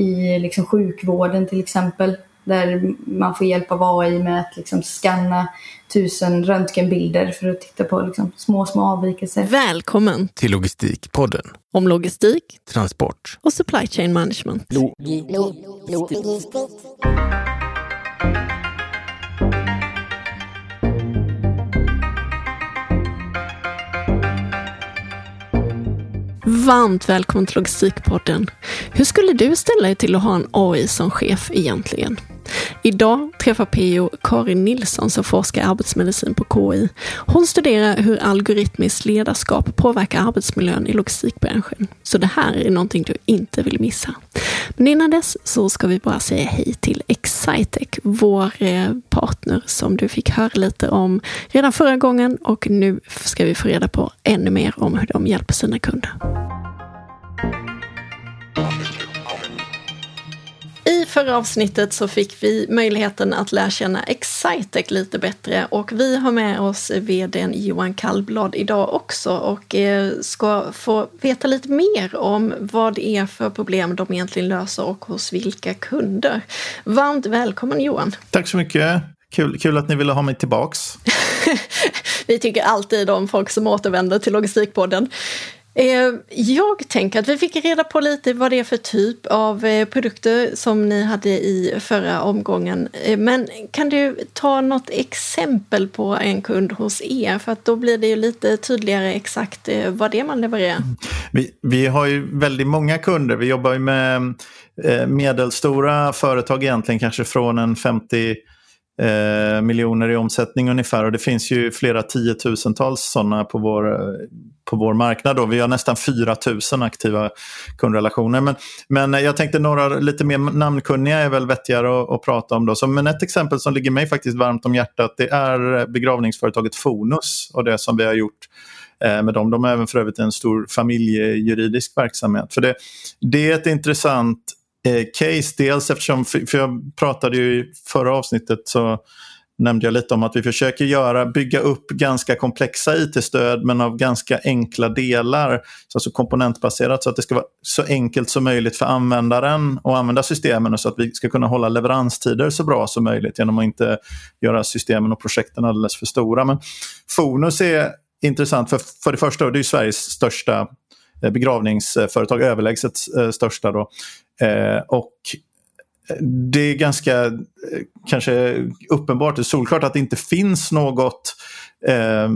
i liksom sjukvården till exempel. Där man får hjälp av AI med att liksom scanna tusen röntgenbilder för att titta på liksom små, små avvikelser. Välkommen till Logistikpodden. Om logistik, transport och supply chain management. Lo lo lo Varmt välkommen till Logistikpodden. Hur skulle du ställa dig till att ha en AI som chef egentligen? Idag träffar PO Karin Nilsson som forskar i arbetsmedicin på KI. Hon studerar hur algoritmiskt ledarskap påverkar arbetsmiljön i logistikbranschen. Så det här är någonting du inte vill missa. Men innan dess så ska vi bara säga hej till Excitec, vår eh, partner som du fick höra lite om redan förra gången och nu ska vi få reda på ännu mer om hur de hjälper sina kunder. Förra avsnittet så fick vi möjligheten att lära känna Excitec lite bättre och vi har med oss vdn Johan Kallblad idag också och eh, ska få veta lite mer om vad det är för problem de egentligen löser och hos vilka kunder. Varmt välkommen Johan! Tack så mycket! Kul, kul att ni ville ha mig tillbaks. vi tycker alltid om folk som återvänder till Logistikpodden. Eh, jag tänker att vi fick reda på lite vad det är för typ av eh, produkter som ni hade i förra omgången. Eh, men kan du ta något exempel på en kund hos er? För att då blir det ju lite tydligare exakt vad det är man levererar. Mm. Vi, vi har ju väldigt många kunder. Vi jobbar ju med medelstora företag egentligen, kanske från en 50 eh, miljoner i omsättning ungefär. Och det finns ju flera tiotusentals sådana på vår, eh, på vår marknad. Då. Vi har nästan 4 000 aktiva kundrelationer. Men, men jag tänkte några lite mer namnkunniga är väl vettigare att, att prata om. Då. Så, men ett exempel som ligger mig faktiskt varmt om hjärtat det är begravningsföretaget Fonus och det som vi har gjort eh, med dem. De är även för övrigt en stor familjejuridisk verksamhet. För det, det är ett intressant eh, case. Dels eftersom, för jag pratade ju i förra avsnittet så nämnde jag lite om att vi försöker göra, bygga upp ganska komplexa IT-stöd men av ganska enkla delar, alltså komponentbaserat så att det ska vara så enkelt som möjligt för användaren att använda systemen och så att vi ska kunna hålla leveranstider så bra som möjligt genom att inte göra systemen och projekten alldeles för stora. Men Fonus är intressant för, för det första, det är Sveriges största Eh, begravningsföretag, överlägset eh, största. Då. Eh, och det är ganska kanske uppenbart och solklart att det inte finns något eh,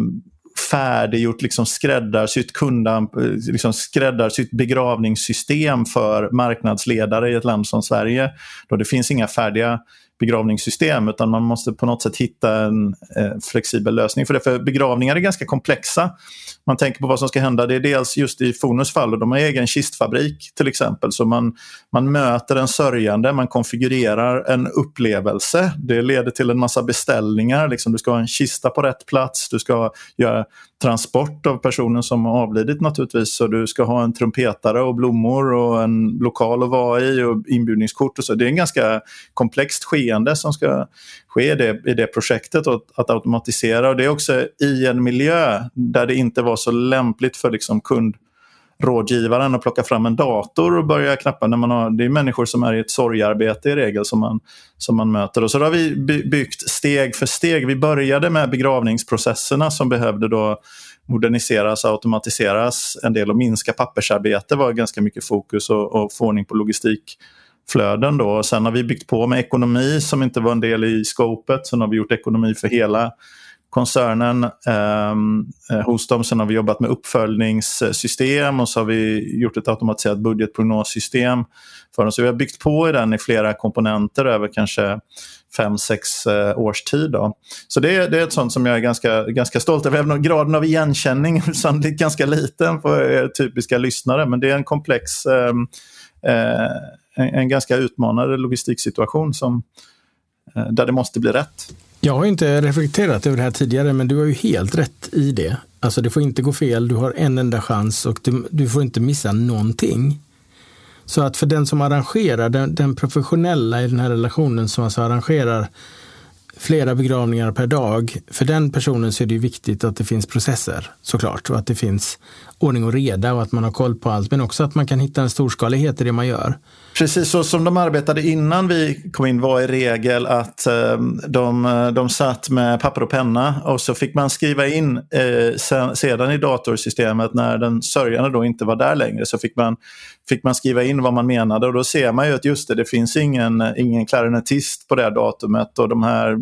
färdiggjort liksom skräddarsytt, kundan, liksom skräddarsytt begravningssystem för marknadsledare i ett land som Sverige. Då det finns inga färdiga begravningssystem utan man måste på något sätt hitta en eh, flexibel lösning för det. För begravningar är ganska komplexa. Man tänker på vad som ska hända. Det är dels just i Fonus fall, och de har egen kistfabrik till exempel. Så man, man möter en sörjande, man konfigurerar en upplevelse. Det leder till en massa beställningar. Liksom, du ska ha en kista på rätt plats, du ska göra transport av personen som har avlidit naturligtvis. Så du ska ha en trumpetare och blommor och en lokal att vara i och inbjudningskort. Och så. Det är en ganska komplext skeende som ska ske i det, i det projektet och att automatisera. Och det är också i en miljö där det inte var så lämpligt för liksom kund rådgivaren att plocka fram en dator och börja knappa. När man har, det är människor som är i ett sorgarbete i regel som man, som man möter. Och så har vi byggt steg för steg. Vi började med begravningsprocesserna som behövde då moderniseras och automatiseras en del och minska pappersarbete var ganska mycket fokus och, och få ordning på logistikflöden. Då. sen har vi byggt på med ekonomi som inte var en del i skopet. Sen har vi gjort ekonomi för hela koncernen ehm, eh, hos dem. Sen har vi jobbat med uppföljningssystem och så har vi gjort ett automatiserat budgetprognossystem för dem. Så vi har byggt på i den i flera komponenter över kanske fem, sex eh, års tid. Då. Så det, det är ett sånt som jag är ganska, ganska stolt över. Även om graden av igenkänning är sannolikt ganska liten för er typiska lyssnare. Men det är en komplex, ehm, eh, en, en ganska utmanande logistiksituation som, eh, där det måste bli rätt. Jag har inte reflekterat över det här tidigare, men du har ju helt rätt i det. Alltså det får inte gå fel, du har en enda chans och du, du får inte missa någonting. Så att för den som arrangerar, den, den, professionella i den här relationen som alltså arrangerar flera begravningar per dag, för den personen så är det viktigt att det finns processer såklart och att det finns ordning och reda och att man har koll på allt, men också att man kan hitta en storskalighet i det man gör. Precis så som de arbetade innan vi kom in var i regel att eh, de, eh, de satt med papper och penna och så fick man skriva in eh, sen, sedan i datorsystemet när den sörjande då inte var där längre så fick man, fick man skriva in vad man menade och då ser man ju att just det, det finns ingen, ingen klarinettist på det här datumet och de här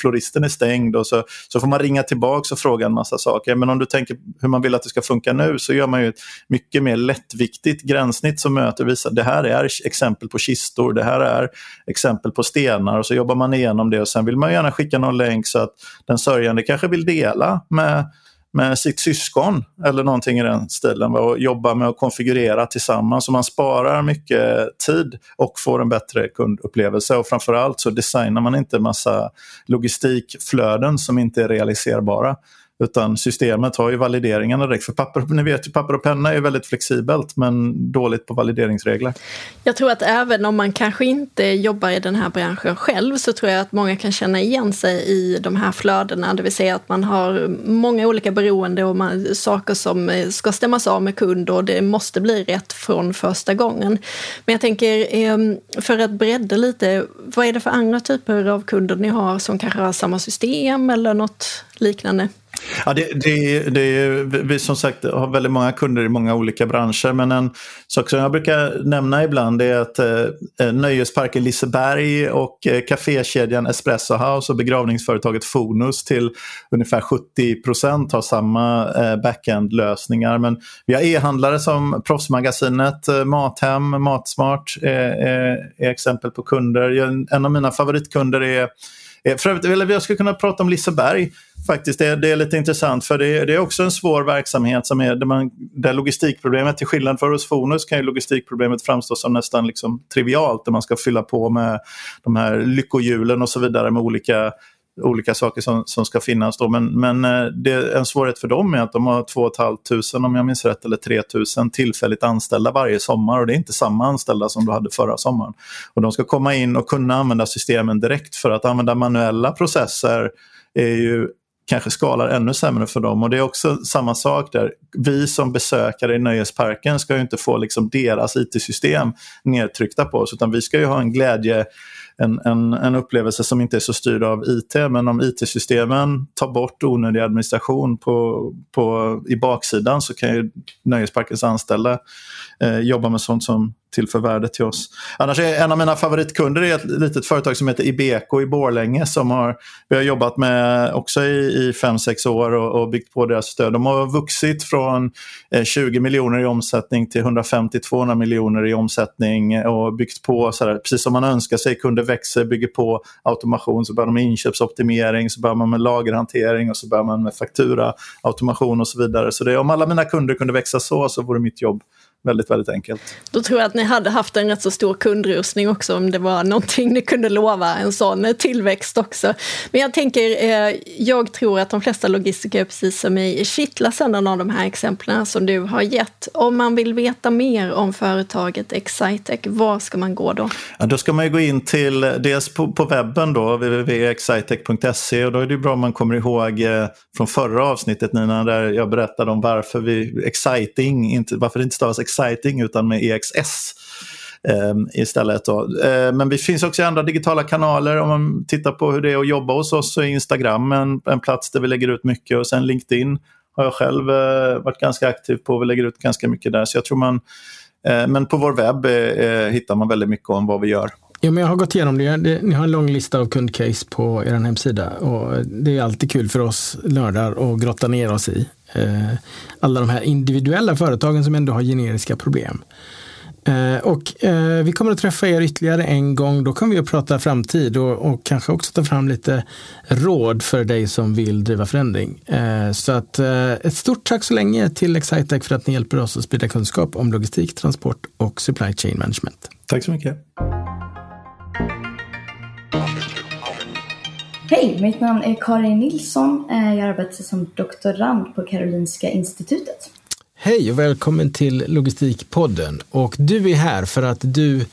floristen är stängd och så, så får man ringa tillbaka och fråga en massa saker. Men om du tänker hur man vill att det ska funka nu så gör man ju ett mycket mer lättviktigt gränssnitt som möter visar det här är exempel på kistor, det här är exempel på stenar och så jobbar man igenom det och sen vill man gärna skicka någon länk så att den sörjande kanske vill dela med med sitt syskon eller någonting i den stilen och jobba med att konfigurera tillsammans. Så man sparar mycket tid och får en bättre kundupplevelse och framförallt så designar man inte massa logistikflöden som inte är realiserbara. Utan systemet har ju valideringarna direkt. För papper, ni vet ju, papper och penna är väldigt flexibelt men dåligt på valideringsregler. Jag tror att även om man kanske inte jobbar i den här branschen själv så tror jag att många kan känna igen sig i de här flödena. Det vill säga att man har många olika beroende och man, saker som eh, ska stämmas av med kund och det måste bli rätt från första gången. Men jag tänker, ehm, för att bredda lite, vad är det för andra typer av kunder ni har som kanske har samma system eller något liknande? Ja, det, det, det, vi som sagt har väldigt många kunder i många olika branscher men en sak som jag brukar nämna ibland är att eh, Nöjesparken Liseberg och eh, kafékedjan Espresso House och begravningsföretaget Fonus till ungefär 70 procent har samma eh, backend-lösningar. Men vi har e-handlare som Proffsmagasinet, eh, Mathem, Matsmart är, är exempel på kunder. En av mina favoritkunder är Eh, för övrigt, jag skulle kunna prata om Liseberg faktiskt. Det, det är lite intressant för det, det, är också en svår verksamhet som är där, man, där logistikproblemet, till skillnad från hos Fonus kan ju logistikproblemet framstå som nästan liksom trivialt där man ska fylla på med de här lyckohjulen och så vidare med olika olika saker som, som ska finnas. Då. Men, men eh, det, en svårighet för dem är att de har 2 500 om jag minns rätt, eller 3 000 tillfälligt anställda varje sommar. Och det är inte samma anställda som du hade förra sommaren. Och de ska komma in och kunna använda systemen direkt för att använda manuella processer är ju kanske skalar ännu sämre för dem. Och det är också samma sak där. Vi som besökare i nöjesparken ska ju inte få liksom deras IT-system nedtryckta på oss utan vi ska ju ha en glädje en, en, en upplevelse som inte är så styrd av IT. Men om IT-systemen tar bort onödig administration på, på, i baksidan så kan ju nöjesparkens anställda eh, jobba med sånt som tillför värde till oss. Annars är en av mina favoritkunder är ett litet företag som heter Ibeco i Borlänge som har, vi har jobbat med också i 5-6 år och, och, byggt på deras stöd. De har vuxit från eh, 20 miljoner i omsättning till 150-200 miljoner i omsättning och byggt på, så här, precis som man önskar sig, kunder växer, bygger på automation, så börjar man med inköpsoptimering, så börjar man med lagerhantering och så börjar man med faktura, automation och så vidare. Så det, om alla mina kunder kunde växa så, så vore mitt jobb väldigt, väldigt enkelt. Då tror jag att ni hade haft en rätt så stor kundrusning också om det var någonting ni kunde lova en sån tillväxt också. Men jag tänker, eh, jag tror att de flesta logistiker, precis som mig, kittlas av de här exemplen som du har gett. Om man vill veta mer om företaget Excitec, var ska man gå då? Ja, då ska man gå in till dels på, på webben då, www.excitec.se och då är det bra om man kommer ihåg eh, från förra avsnittet Nina, där jag berättade om varför vi, exciting, inte, varför det inte stavas exciting utan med EXS eh, istället. Då. Eh, men vi finns också i andra digitala kanaler. Om man tittar på hur det är att jobba hos oss så är Instagram en, en plats där vi lägger ut mycket och sen LinkedIn har jag själv eh, varit ganska aktiv på. Vi lägger ut ganska mycket där. Så jag tror man, eh, men på vår webb eh, eh hittar man väldigt mycket om vad vi gör. Ja, men jag har gått igenom det. Ni har en lång lista av kundcase på er hemsida och det är alltid kul för oss nördar att grotta ner oss i. Eh, alla de här individuella företagen som ändå har generiska problem. Eh, och eh, vi kommer att träffa er ytterligare en gång. Då kommer vi att prata framtid och, och kanske också ta fram lite råd för dig som vill driva förändring. Så att ett stort tack så länge till Excitec för att ni hjälper oss att sprida kunskap om logistik, transport och supply chain management. Tack så mycket. Hej, mitt namn är Karin Nilsson. Eh, jag arbetar som doktorand på Karolinska institutet. Hej och välkommen till Logistikpodden. Och du är här för att du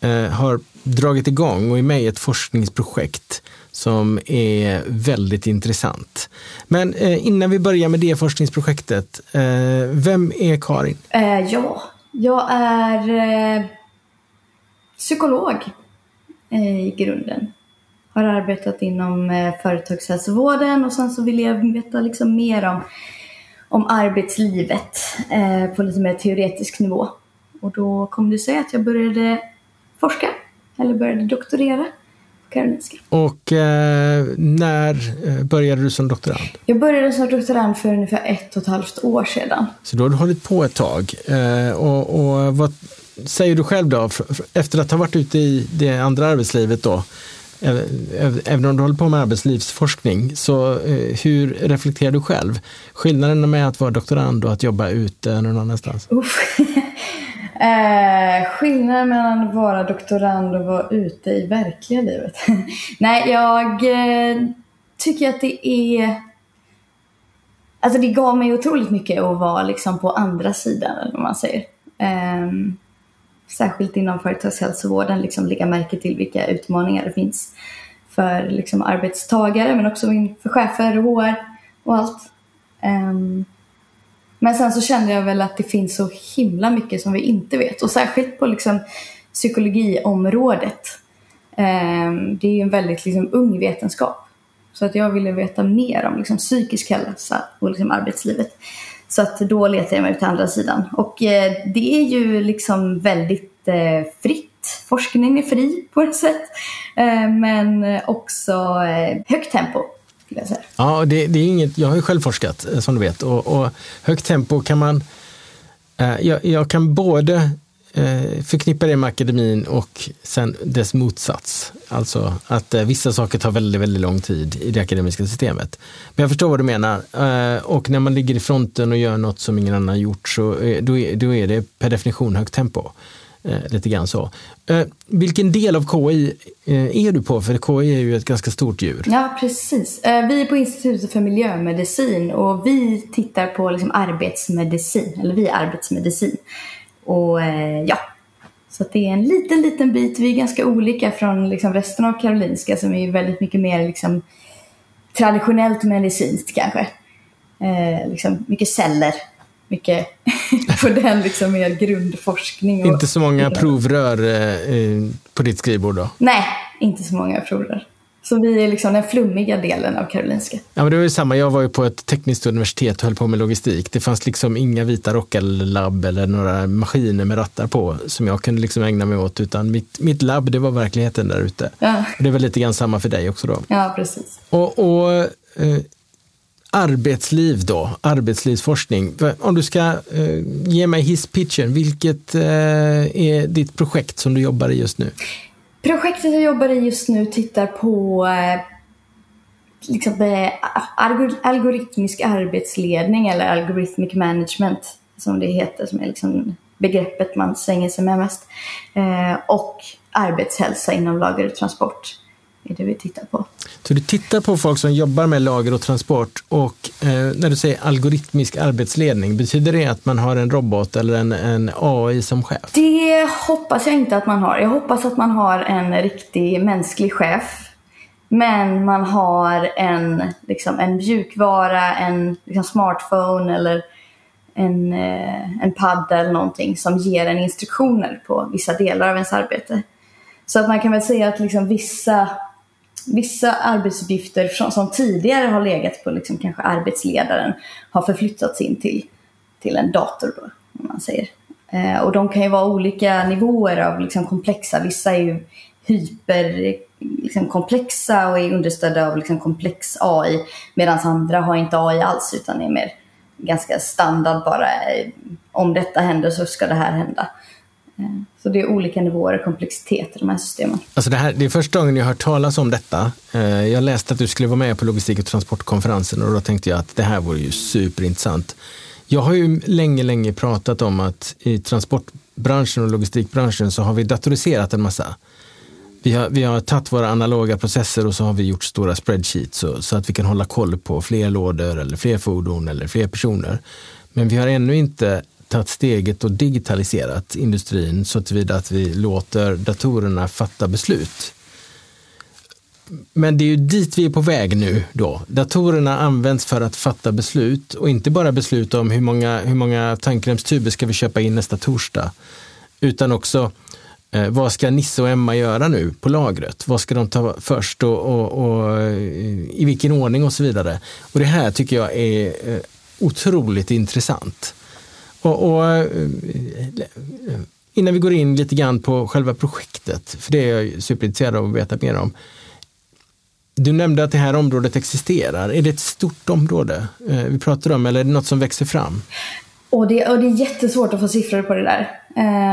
eh, har dragit igång och är med i ett forskningsprojekt som är väldigt intressant. Men eh, innan vi börjar med det forskningsprojektet, eh, vem är Karin? Ja, jag är psykolog i grunden. Har arbetat inom eh, företagshälsovården och sen så vill jag veta liksom mer om, om arbetslivet eh, på lite mer teoretisk nivå. Och då kom det sig att jag började forska, eller började doktorera Karolinska. Och eh, när eh, började du som doktorand? Jag började som doktorand för ungefär ett och ett halvt år sedan. Så då har du hållit på ett tag. Eh, och, och vad säger du själv då, efter att ha varit ute i det andra arbetslivet då, Även om du håller på med arbetslivsforskning, så eh, hur reflekterar du själv? Skillnaden med att vara doktorand och att jobba ute någon annanstans? Uff. Eh, skillnaden mellan att vara doktorand och vara ute i verkliga livet? Nej, jag eh, tycker att det är... Alltså det gav mig otroligt mycket att vara liksom på andra sidan, eller vad man säger. Eh, särskilt inom företagshälsovården, liksom lägga märke till vilka utmaningar det finns för liksom, arbetstagare, men också för chefer och HR och allt. Um, men sen så kände jag väl att det finns så himla mycket som vi inte vet och särskilt på liksom psykologiområdet. Um, det är ju en väldigt liksom, ung vetenskap. Så att jag ville veta mer om liksom, psykisk hälsa och liksom, arbetslivet. Så att då letar jag mig ut till andra sidan. Och eh, det är ju liksom väldigt eh, fritt. Forskningen är fri på ett sätt. Eh, men också eh, högt tempo Ja, det, det, är inget, jag har ju själv forskat eh, som du vet och, och högt tempo kan man, eh, jag, jag, kan både eh, förknippa det med akademin och sen dess motsats. Alltså att eh, vissa saker tar väldigt, väldigt lång tid i det akademiska systemet. Men jag förstår vad du menar. Eh, och när man ligger i fronten och gör något som ingen annan gjort så eh, då, är, då är det per definition högt tempo. Eh, lite grann så. Eh, vilken del av KI eh, är du på? För KI är ju ett ganska stort djur. Ja, precis. Eh, vi är på Institutet för miljömedicin och vi tittar på liksom arbetsmedicin, eller vi är arbetsmedicin. Och eh, ja, så det är en liten, liten bit. Vi är ganska olika från liksom resten av Karolinska som är väldigt mycket mer liksom, traditionellt medicinskt kanske. Eh, liksom mycket celler mycket på den liksom mer grundforskning. Och, inte så många provrör eh, på ditt skrivbord då? Nej, inte så många provrör. Så vi är liksom den flummiga delen av Karolinska. Ja, men det var ju samma. Jag var ju på ett tekniskt universitet och höll på med logistik. Det fanns liksom inga vita rockar labb eller några maskiner med rattar på som jag kunde liksom ägna mig åt, utan mitt, mitt labb, det var verkligheten där ute. Ja. Och det var lite grann samma för dig också då. Ja, precis. Och, och eh, arbetsliv då, arbetslivsforskning. Om du ska eh, ge mig hisspitchen, vilket eh, är ditt projekt som du jobbar i just nu? Projektet jag jobbar i just nu tittar på eh, liksom, eh, algoritmisk arbetsledning eller algorithmic management som det heter, som är liksom begreppet man slänger sig med mest. Eh, och arbetshälsa inom lager och transport är det vi tittar på. Så du tittar på folk som jobbar med lager och transport och eh, när du säger algoritmisk arbetsledning, betyder det att man har en robot eller en, en AI som chef? Det hoppas jag inte att man har. Jag hoppas att man har en riktig mänsklig chef. Men man har en, liksom, en mjukvara, en liksom, smartphone eller en, eh, en padda eller någonting som ger en instruktioner på vissa delar av ens arbete. Så att man kan väl säga att liksom vissa vissa arbetsuppgifter som, som tidigare har legat på liksom kanske arbetsledaren har förflyttats in till, till en dator då, om man säger. Eh, och de kan ju vara olika nivåer av liksom komplexa. Vissa är ju hyper liksom komplexa och är understödda av liksom komplex AI medan andra har inte AI alls utan är mer ganska standard bara. Eh, om detta händer så ska det här hända. Så det är olika nivåer och komplexitet i de här systemen. Alltså det, här, det är första gången jag har hört talas om detta. Eh, jag läste att du skulle vara med på logistik och transportkonferensen och då tänkte jag att det här vore ju superintressant. Jag har ju länge, länge pratat om att i transportbranschen och logistikbranschen så har vi datoriserat en massa. Vi har, vi har tagit våra analoga processer och så har vi gjort stora spreadsheets så, så att vi kan hålla koll på fler lådor eller fler fordon eller fler personer. Men vi har ännu inte tagit steget och digitaliserat industrin så tillvida att vi låter datorerna fatta beslut. Men det är ju dit vi är på väg nu då. Datorerna används för att fatta beslut och inte bara beslut om hur många, hur många tandkrämstuber ska vi köpa in nästa torsdag, utan också Eh, vad ska Nisse och Emma göra nu på lagret? Vad ska de ta först och, och, och i vilken ordning och så vidare. Och det här tycker jag är eh, otroligt intressant. Och, och, eh, innan vi går in lite grann på själva projektet, för det är jag superintresserad av att veta mer om. Du nämnde att det här området existerar. Är det ett stort område eh, vi pratar om eller är det något som växer fram? Och det, och det är jättesvårt att få siffror på det där.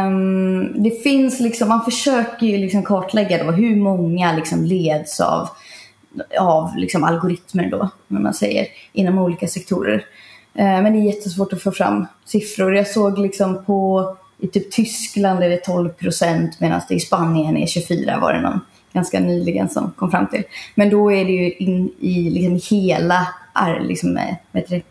Um, det finns liksom, man försöker ju liksom kartlägga då hur många liksom leds av, av liksom algoritmer då, när man säger, inom olika sektorer. Eh, men det är jättesvårt att få fram siffror. Jag såg liksom på, i typ Tyskland är det 12 procent medan det i Spanien är 24 var det någon ganska nyligen som kom fram till. Men då är det ju in i liksom hela, liksom, eh, vet du,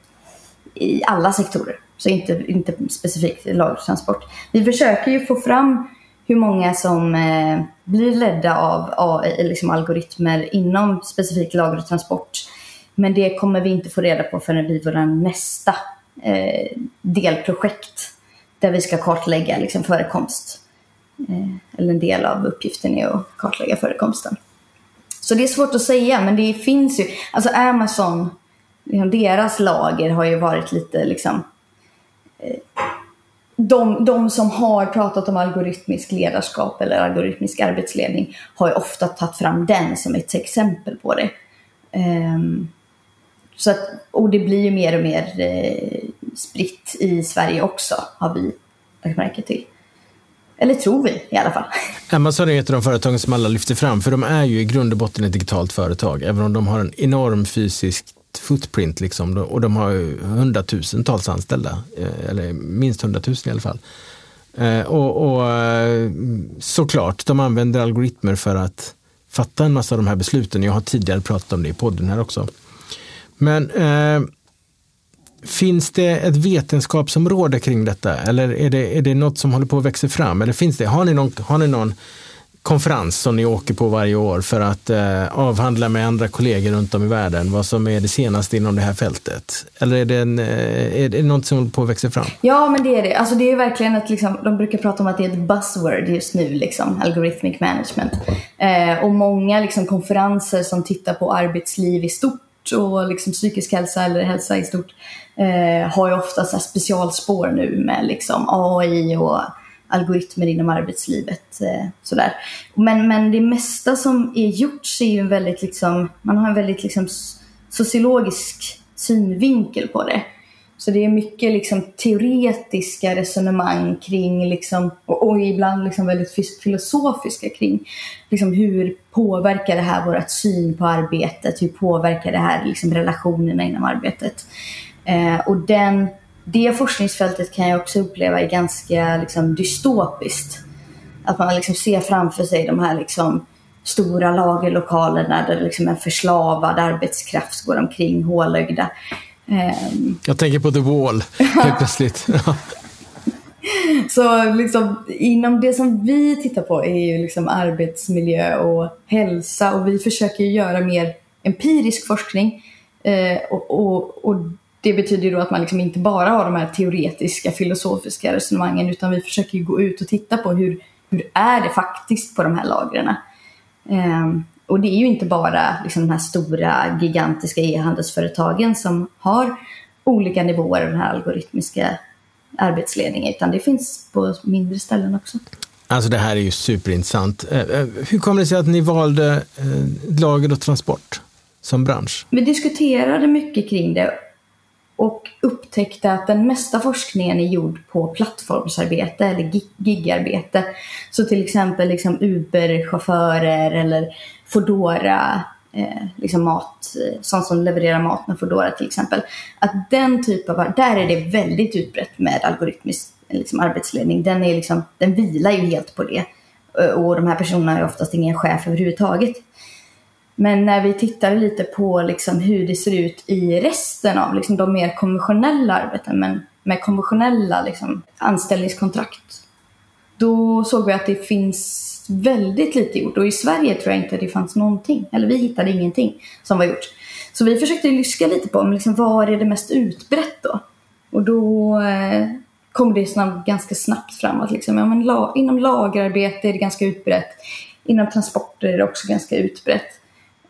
i alla sektorer. Så inte, inte specifikt lagtransport. Vi försöker ju få fram hur många som eh, blir ledda av AI, liksom algoritmer inom specifikt lagertransport. transport. Men det kommer vi inte få reda på förrän vid vår nästa eh, delprojekt där vi ska kartlägga liksom, förekomst. Eh, eller en del av uppgiften är att kartlägga förekomsten. Så det är svårt att säga, men det finns ju, alltså Amazon, liksom deras lager har ju varit lite liksom eh, de, de som har pratat om algoritmisk ledarskap eller algoritmisk arbetsledning har ju ofta tagit fram den som ett exempel på det. Um, så att, och det blir ju mer och mer eh, spritt i Sverige också, har vi lagt märke till. Eller tror vi i alla fall. Amazon är ett av de företagen som alla lyfter fram, för de är ju i grund och botten ett digitalt företag, även om de har en enorm fysisk footprint liksom, och de har hundratusentals anställda, eh, eller minst hundratusen i alla fall. Eh, och, och, eh, såklart, de använder algoritmer för att fatta en massa av de här besluten. Jag har tidigare pratat om det i podden här också. Men eh, finns det ett vetenskapsområde kring detta? Eller är det, är det något som håller på att växa fram? Eller finns det, har ni någon, har ni någon konferens som ni åker på varje år för att eh, avhandla med andra kollegor runt om i världen vad som är det senaste inom det här fältet? Eller är det, en, eh, är det något som håller på att växa fram? Ja, men det är det. Alltså, det är verkligen ett, liksom, de brukar prata om att det är ett buzzword just nu, liksom, algorithmic management. Eh, och många liksom, konferenser som tittar på arbetsliv i stort och liksom, psykisk hälsa eller hälsa i stort eh, har ju ofta så specialspår nu med liksom, AI och algoritmer inom arbetslivet. Eh, sådär. Men, men det mesta som är gjort är ju en väldigt, liksom, man har en väldigt liksom, sociologisk synvinkel på det. Så det är mycket liksom, teoretiska resonemang kring, liksom, och, och ibland liksom väldigt filosofiska kring liksom, hur påverkar det här vårt syn på arbetet? Hur påverkar det här liksom, relationerna inom arbetet? Eh, och den det forskningsfältet kan jag också uppleva är ganska liksom, dystopiskt. Att man liksom ser framför sig de här liksom, stora lagerlokalerna där liksom en förslavad arbetskraft går omkring hålögda. Um... Jag tänker på The Wall helt plötsligt. Så liksom, inom det som vi tittar på är ju liksom arbetsmiljö och hälsa och vi försöker göra mer empirisk forskning. Eh, och, och, och det betyder då att man liksom inte bara har de här teoretiska filosofiska resonemangen utan vi försöker gå ut och titta på hur, hur är det faktiskt på de här lagren. Um, och det är ju inte bara liksom de här stora gigantiska e-handelsföretagen som har olika nivåer av den här algoritmiska arbetsledningen utan det finns på mindre ställen också. Alltså det här är ju superintressant. Eh, eh, hur kommer det sig att ni valde eh, lager och transport som bransch? Vi diskuterade mycket kring det och upptäckte att den mesta forskningen är gjord på plattformsarbete eller gigarbete. Så till exempel liksom Uber-chaufförer eller Foodora, eh, liksom mat, sånt som levererar mat med Foodora till exempel. Att den typen av, där är det väldigt utbrett med algoritmisk liksom, arbetsledning. Den, är liksom, den vilar ju helt på det. Eh, och de här personerna är oftast ingen chef överhuvudtaget. Men när vi tittar lite på liksom hur det ser ut i resten av liksom de mer konventionella arbeten, men med konventionella liksom anställningskontrakt, då såg vi att det finns väldigt lite gjort. Och i Sverige tror jag inte det fanns någonting, eller vi hittade ingenting som var gjort. Så vi försökte lyska lite på liksom, var är det mest utbrett då? Och då eh, kom det snabbt, ganska snabbt framåt. Liksom. Ja, men la, inom lagerarbete är det ganska utbrett. Inom transporter är det också ganska utbrett.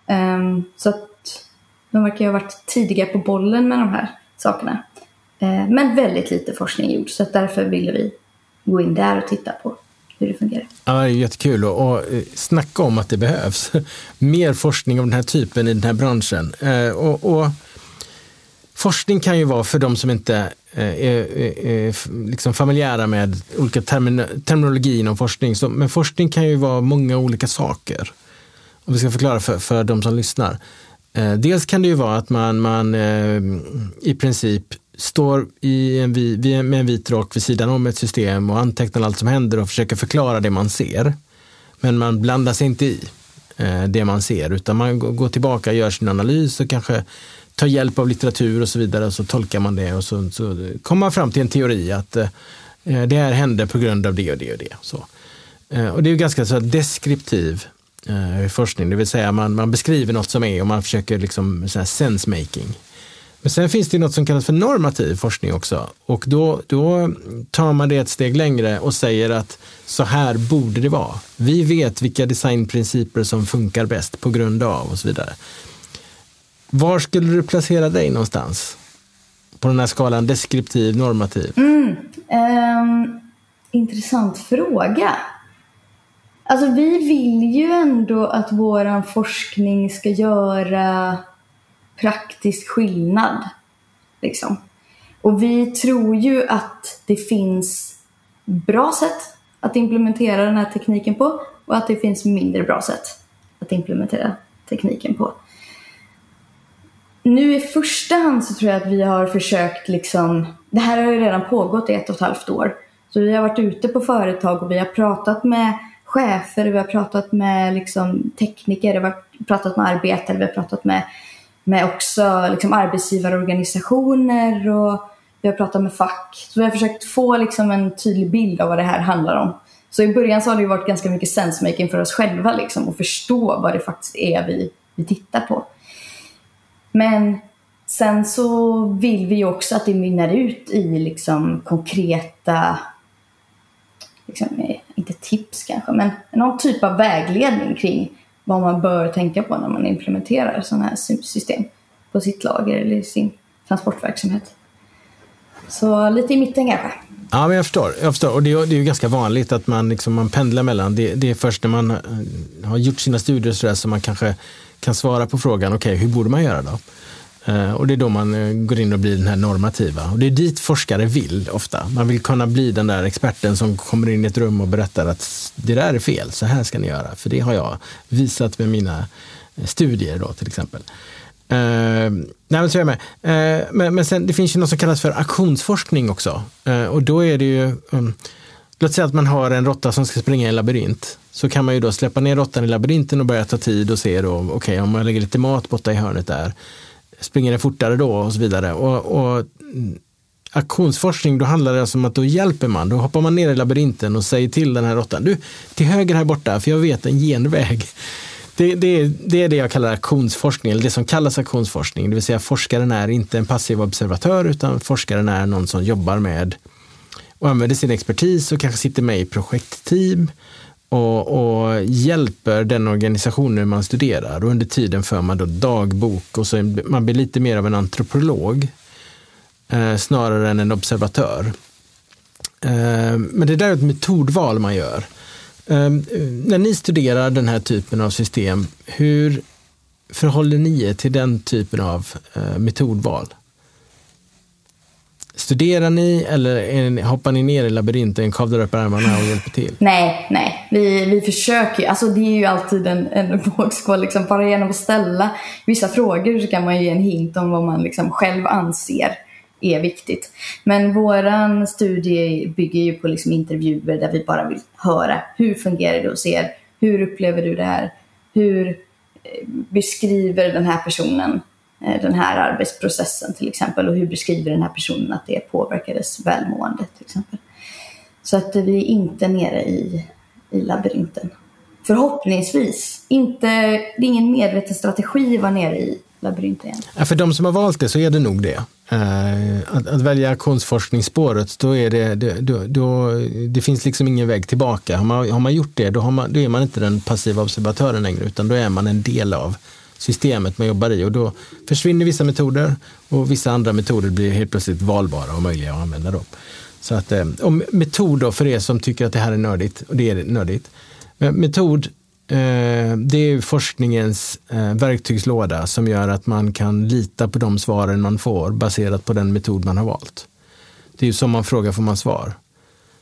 Um, så att de verkar ha varit tidiga på bollen med de här sakerna. Uh, men väldigt lite forskning gjord så att därför ville vi gå in där och titta på hur det fungerar. Ja, det är jättekul och, och eh, snacka om att det behövs mer forskning av den här typen i den här branschen. Eh, och, och Forskning kan ju vara för de som inte eh, är, är, är liksom familjära med olika termin, terminologi inom forskning. Så, men forskning kan ju vara många olika saker. Om vi ska förklara för, för de som lyssnar. Eh, dels kan det ju vara att man, man eh, i princip står i en, med en vit rock vid sidan om ett system och antecknar allt som händer och försöker förklara det man ser. Men man blandar sig inte i eh, det man ser utan man går tillbaka, gör sin analys och kanske tar hjälp av litteratur och så vidare och så tolkar man det och så, så kommer man fram till en teori att eh, eh, det här hände på grund av det och det och det. Så. Och det är ganska så deskriptiv forskning, det vill säga man, man beskriver något som är och man försöker liksom sense making. Men sen finns det något som kallas för normativ forskning också och då, då tar man det ett steg längre och säger att så här borde det vara. Vi vet vilka designprinciper som funkar bäst på grund av och så vidare. Var skulle du placera dig någonstans? På den här skalan deskriptiv, normativ? Mm, um, intressant fråga. Alltså vi vill ju ändå att vår forskning ska göra praktisk skillnad. Liksom. Och vi tror ju att det finns bra sätt att implementera den här tekniken på och att det finns mindre bra sätt att implementera tekniken på nu i första hand så tror jag att vi har försökt liksom, det här har ju redan pågått i ett och ett halvt år. Så vi har varit ute på företag och vi har pratat med chefer, vi har pratat med liksom tekniker, vi har pratat med arbetare, vi har pratat med, med också liksom arbetsgivarorganisationer och vi har pratat med fack. Så vi har försökt få liksom en tydlig bild av vad det här handlar om. Så i början så har det varit ganska mycket sensemaking för oss själva liksom, och förstå vad det faktiskt är vi, vi tittar på. Men sen så vill vi ju också att det mynnar ut i liksom konkreta, liksom, eh, inte tips kanske, men någon typ av vägledning kring vad man bör tänka på när man implementerar sådana här system på sitt lager eller sin transportverksamhet. Så lite i mitten kanske. Ja, men jag förstår. Jag förstår. Och det är, det är ju ganska vanligt att man, liksom, man pendlar mellan. Det, det är först när man eh, har gjort sina studier så där som man kanske kan svara på frågan, okej, okay, hur borde man göra då? Eh, och det är då man eh, går in och blir den här normativa. Och det är dit forskare vill ofta. Man vill kunna bli den där experten som kommer in i ett rum och berättar att det där är fel, så här ska ni göra. För det har jag visat med mina eh, studier då till exempel. Uh, nej, men, så är jag med. men, men sen, det finns ju något som kallas för aktionsforskning också. och då är det ju um, Låt säga att man har en råtta som ska springa i en labyrint. Så kan man ju då släppa ner råttan i labyrinten och börja ta tid och se då, okej okay, om man lägger lite mat borta i hörnet där, springer det fortare då och så vidare. Och, och aktionsforskning, då handlar det alltså om att då hjälper man. Då hoppar man ner i labyrinten och säger till den här råttan, du, till höger här borta, för jag vet en genväg. Det, det, det, är det jag kallar aktionsforskning, eller det som kallas aktionsforskning. Det vill säga forskaren är inte en passiv observatör, utan forskaren är någon som jobbar med och använder sin expertis och kanske sitter med i projektteam och, och, hjälper den organisationen man studerar. Och under tiden för man då dagbok och så man blir lite mer av en antropolog eh, snarare än en observatör. Eh, men det där är ett metodval man gör. Eh, när ni studerar den här typen av system, hur förhåller ni er till den typen av eh, metodval? Studerar ni eller hoppar ni ner i labyrinten, kavlar upp ärmarna och hjälper till? Nej, nej. Vi, vi försöker Alltså det är ju alltid en, en vågskål. Liksom. Bara genom att ställa vissa frågor så kan man ju ge en hint om vad man liksom själv anser är viktigt. Men våran studie bygger ju på liksom intervjuer där vi bara vill höra hur fungerar det hos er? Hur upplever du det här? Hur eh, beskriver den här personen Eh, den här arbetsprocessen till exempel och hur beskriver den här personen att det påverkades välmående till exempel. Så att vi är inte nere i, i labyrinten. Förhoppningsvis. Inte, det är ingen medveten strategi att vara nere i labyrinten igen. Ja, för de som har valt det så är det nog det. Eh, att, att, välja konstforskningsspåret, då är det, det, då, då, det finns liksom ingen väg tillbaka. Har man, har man gjort det, då, man, då är man inte den passiva observatören längre, utan då är man en del av systemet man jobbar i och då försvinner vissa metoder och vissa andra metoder blir helt plötsligt valbara och möjliga att använda. Då. Så att, eh, och metod då för er som tycker att det här är nördigt, och det är nördigt. Eh, metod, eh, det är forskningens verktygslåda som gör att man kan lita på de svaren man får baserat på den metod man har valt. Det är ju som man frågar får man svar.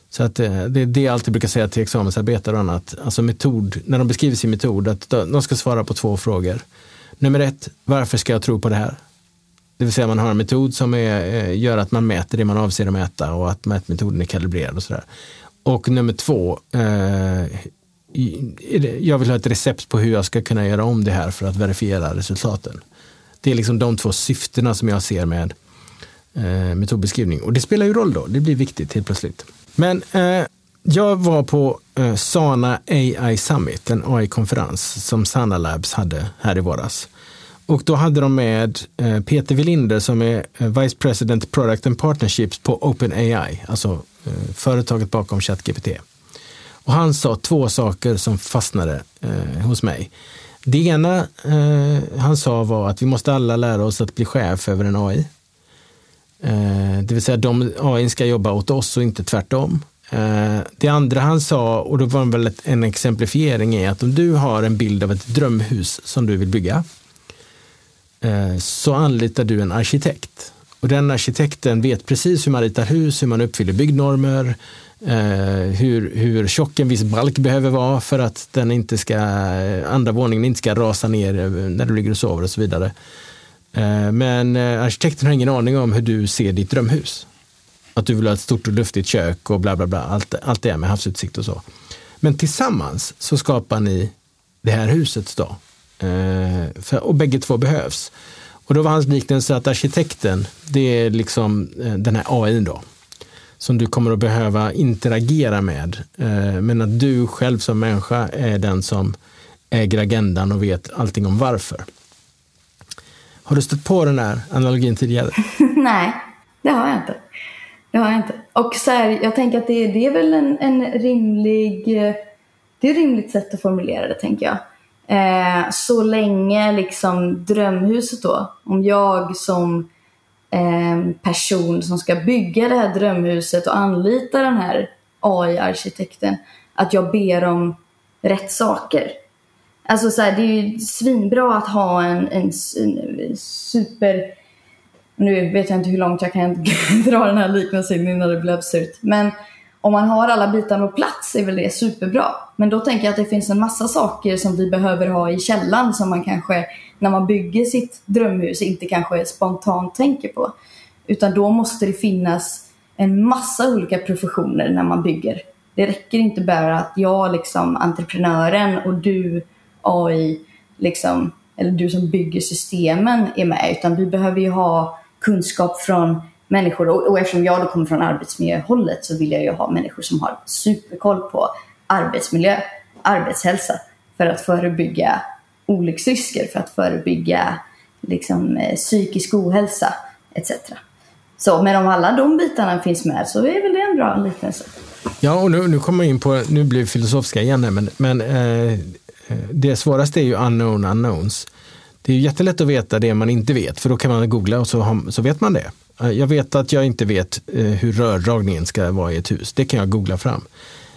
Så att det, det är det jag alltid brukar säga till examensarbetare och annat. Alltså metod, när de beskriver sin metod, att de ska svara på två frågor. Nummer ett, varför ska jag tro på det här? Det vill säga man har en metod som är, eh, gör att man mäter det man avser att mäta och att mätmetoden är kalibrerad och sådär. Och nummer två, eh, jag vill ha ett recept på hur jag ska kunna göra om det här för att verifiera resultaten. Det är liksom de två syftena som jag ser med eh, metodbeskrivning. Och det spelar ju roll då, det blir viktigt helt plötsligt. Men eh, jag var på eh, Sana AI Summit, en AI-konferens som Sana Labs hade här i våras. Och då hade de med eh, Peter Willinder som är eh, Vice President Product and Partnerships på OpenAI, alltså företaget bakom ChatGPT. Och han sa två saker som fastnade eh, hos mig. Det ena eh, han sa var att vi måste alla lära oss att bli chef över en AI. Eh, det vill säga de AI ska jobba åt oss och inte tvärtom. Eh, det andra han sa, och då var det väl en exemplifiering, är att om du har en bild av ett drömhus som du vill bygga, eh, så anlitar du en arkitekt. Och den arkitekten vet precis hur man ritar hus, hur man uppfyller byggnormer, eh, hur, hur tjock en viss balk behöver vara för att den inte ska, andra våningen inte ska rasa ner när du ligger och sover och så vidare. Men arkitekten har ingen aning om hur du ser ditt drömhus. Att du vill ha ett stort och luftigt kök och bla bla bla. Allt, allt det med havsutsikt och så. Men tillsammans så skapar ni det här huset då. Eh, för, och bägge två behövs. Och då var hans liknelse att arkitekten, det är liksom eh, den här AI då. Som du kommer att behöva interagera med. Eh, men att du själv som människa är den som äger agendan och vet allting om varför. Har du stött på den här analogin tidigare? Nej, det har jag inte. Det har jag inte. Och så här, jag tänker att det, det är väl en, en rimlig, eh, det är ett rimligt sätt att formulera det tänker jag. Eh, så länge liksom drömhuset då, om jag som eh, person som ska bygga det här drömhuset och anlita den här AI-arkitekten, att jag ber om rätt saker. Alltså så här, det är ju svinbra att ha en, en, en super nu vet jag inte hur långt jag kan dra den här liknelsen innan det blir absurt. Men om man har alla bitar på plats är väl det superbra. Men då tänker jag att det finns en massa saker som vi behöver ha i källan som man kanske när man bygger sitt drömhus inte kanske spontant tänker på. Utan då måste det finnas en massa olika professioner när man bygger. Det räcker inte bara att jag liksom entreprenören och du AI liksom eller du som bygger systemen är med utan vi behöver ju ha kunskap från människor och, och eftersom jag då kommer från arbetsmiljöhållet så vill jag ju ha människor som har superkoll på arbetsmiljö, arbetshälsa för att förebygga olycksrisker, för att förebygga liksom, eh, psykisk ohälsa etc. Så, men om alla de bitarna finns med så är väl det en bra liknelse. Ja, och nu, nu kommer jag in på, nu blir vi filosofiska igen här, men, men eh, eh det svåraste är ju unknown unknowns. Det är jättelätt att veta det man inte vet, för då kan man googla och så, har, så vet man det. Eh, jag vet att jag inte vet eh, hur rördragningen ska vara i ett hus. Det kan jag googla fram.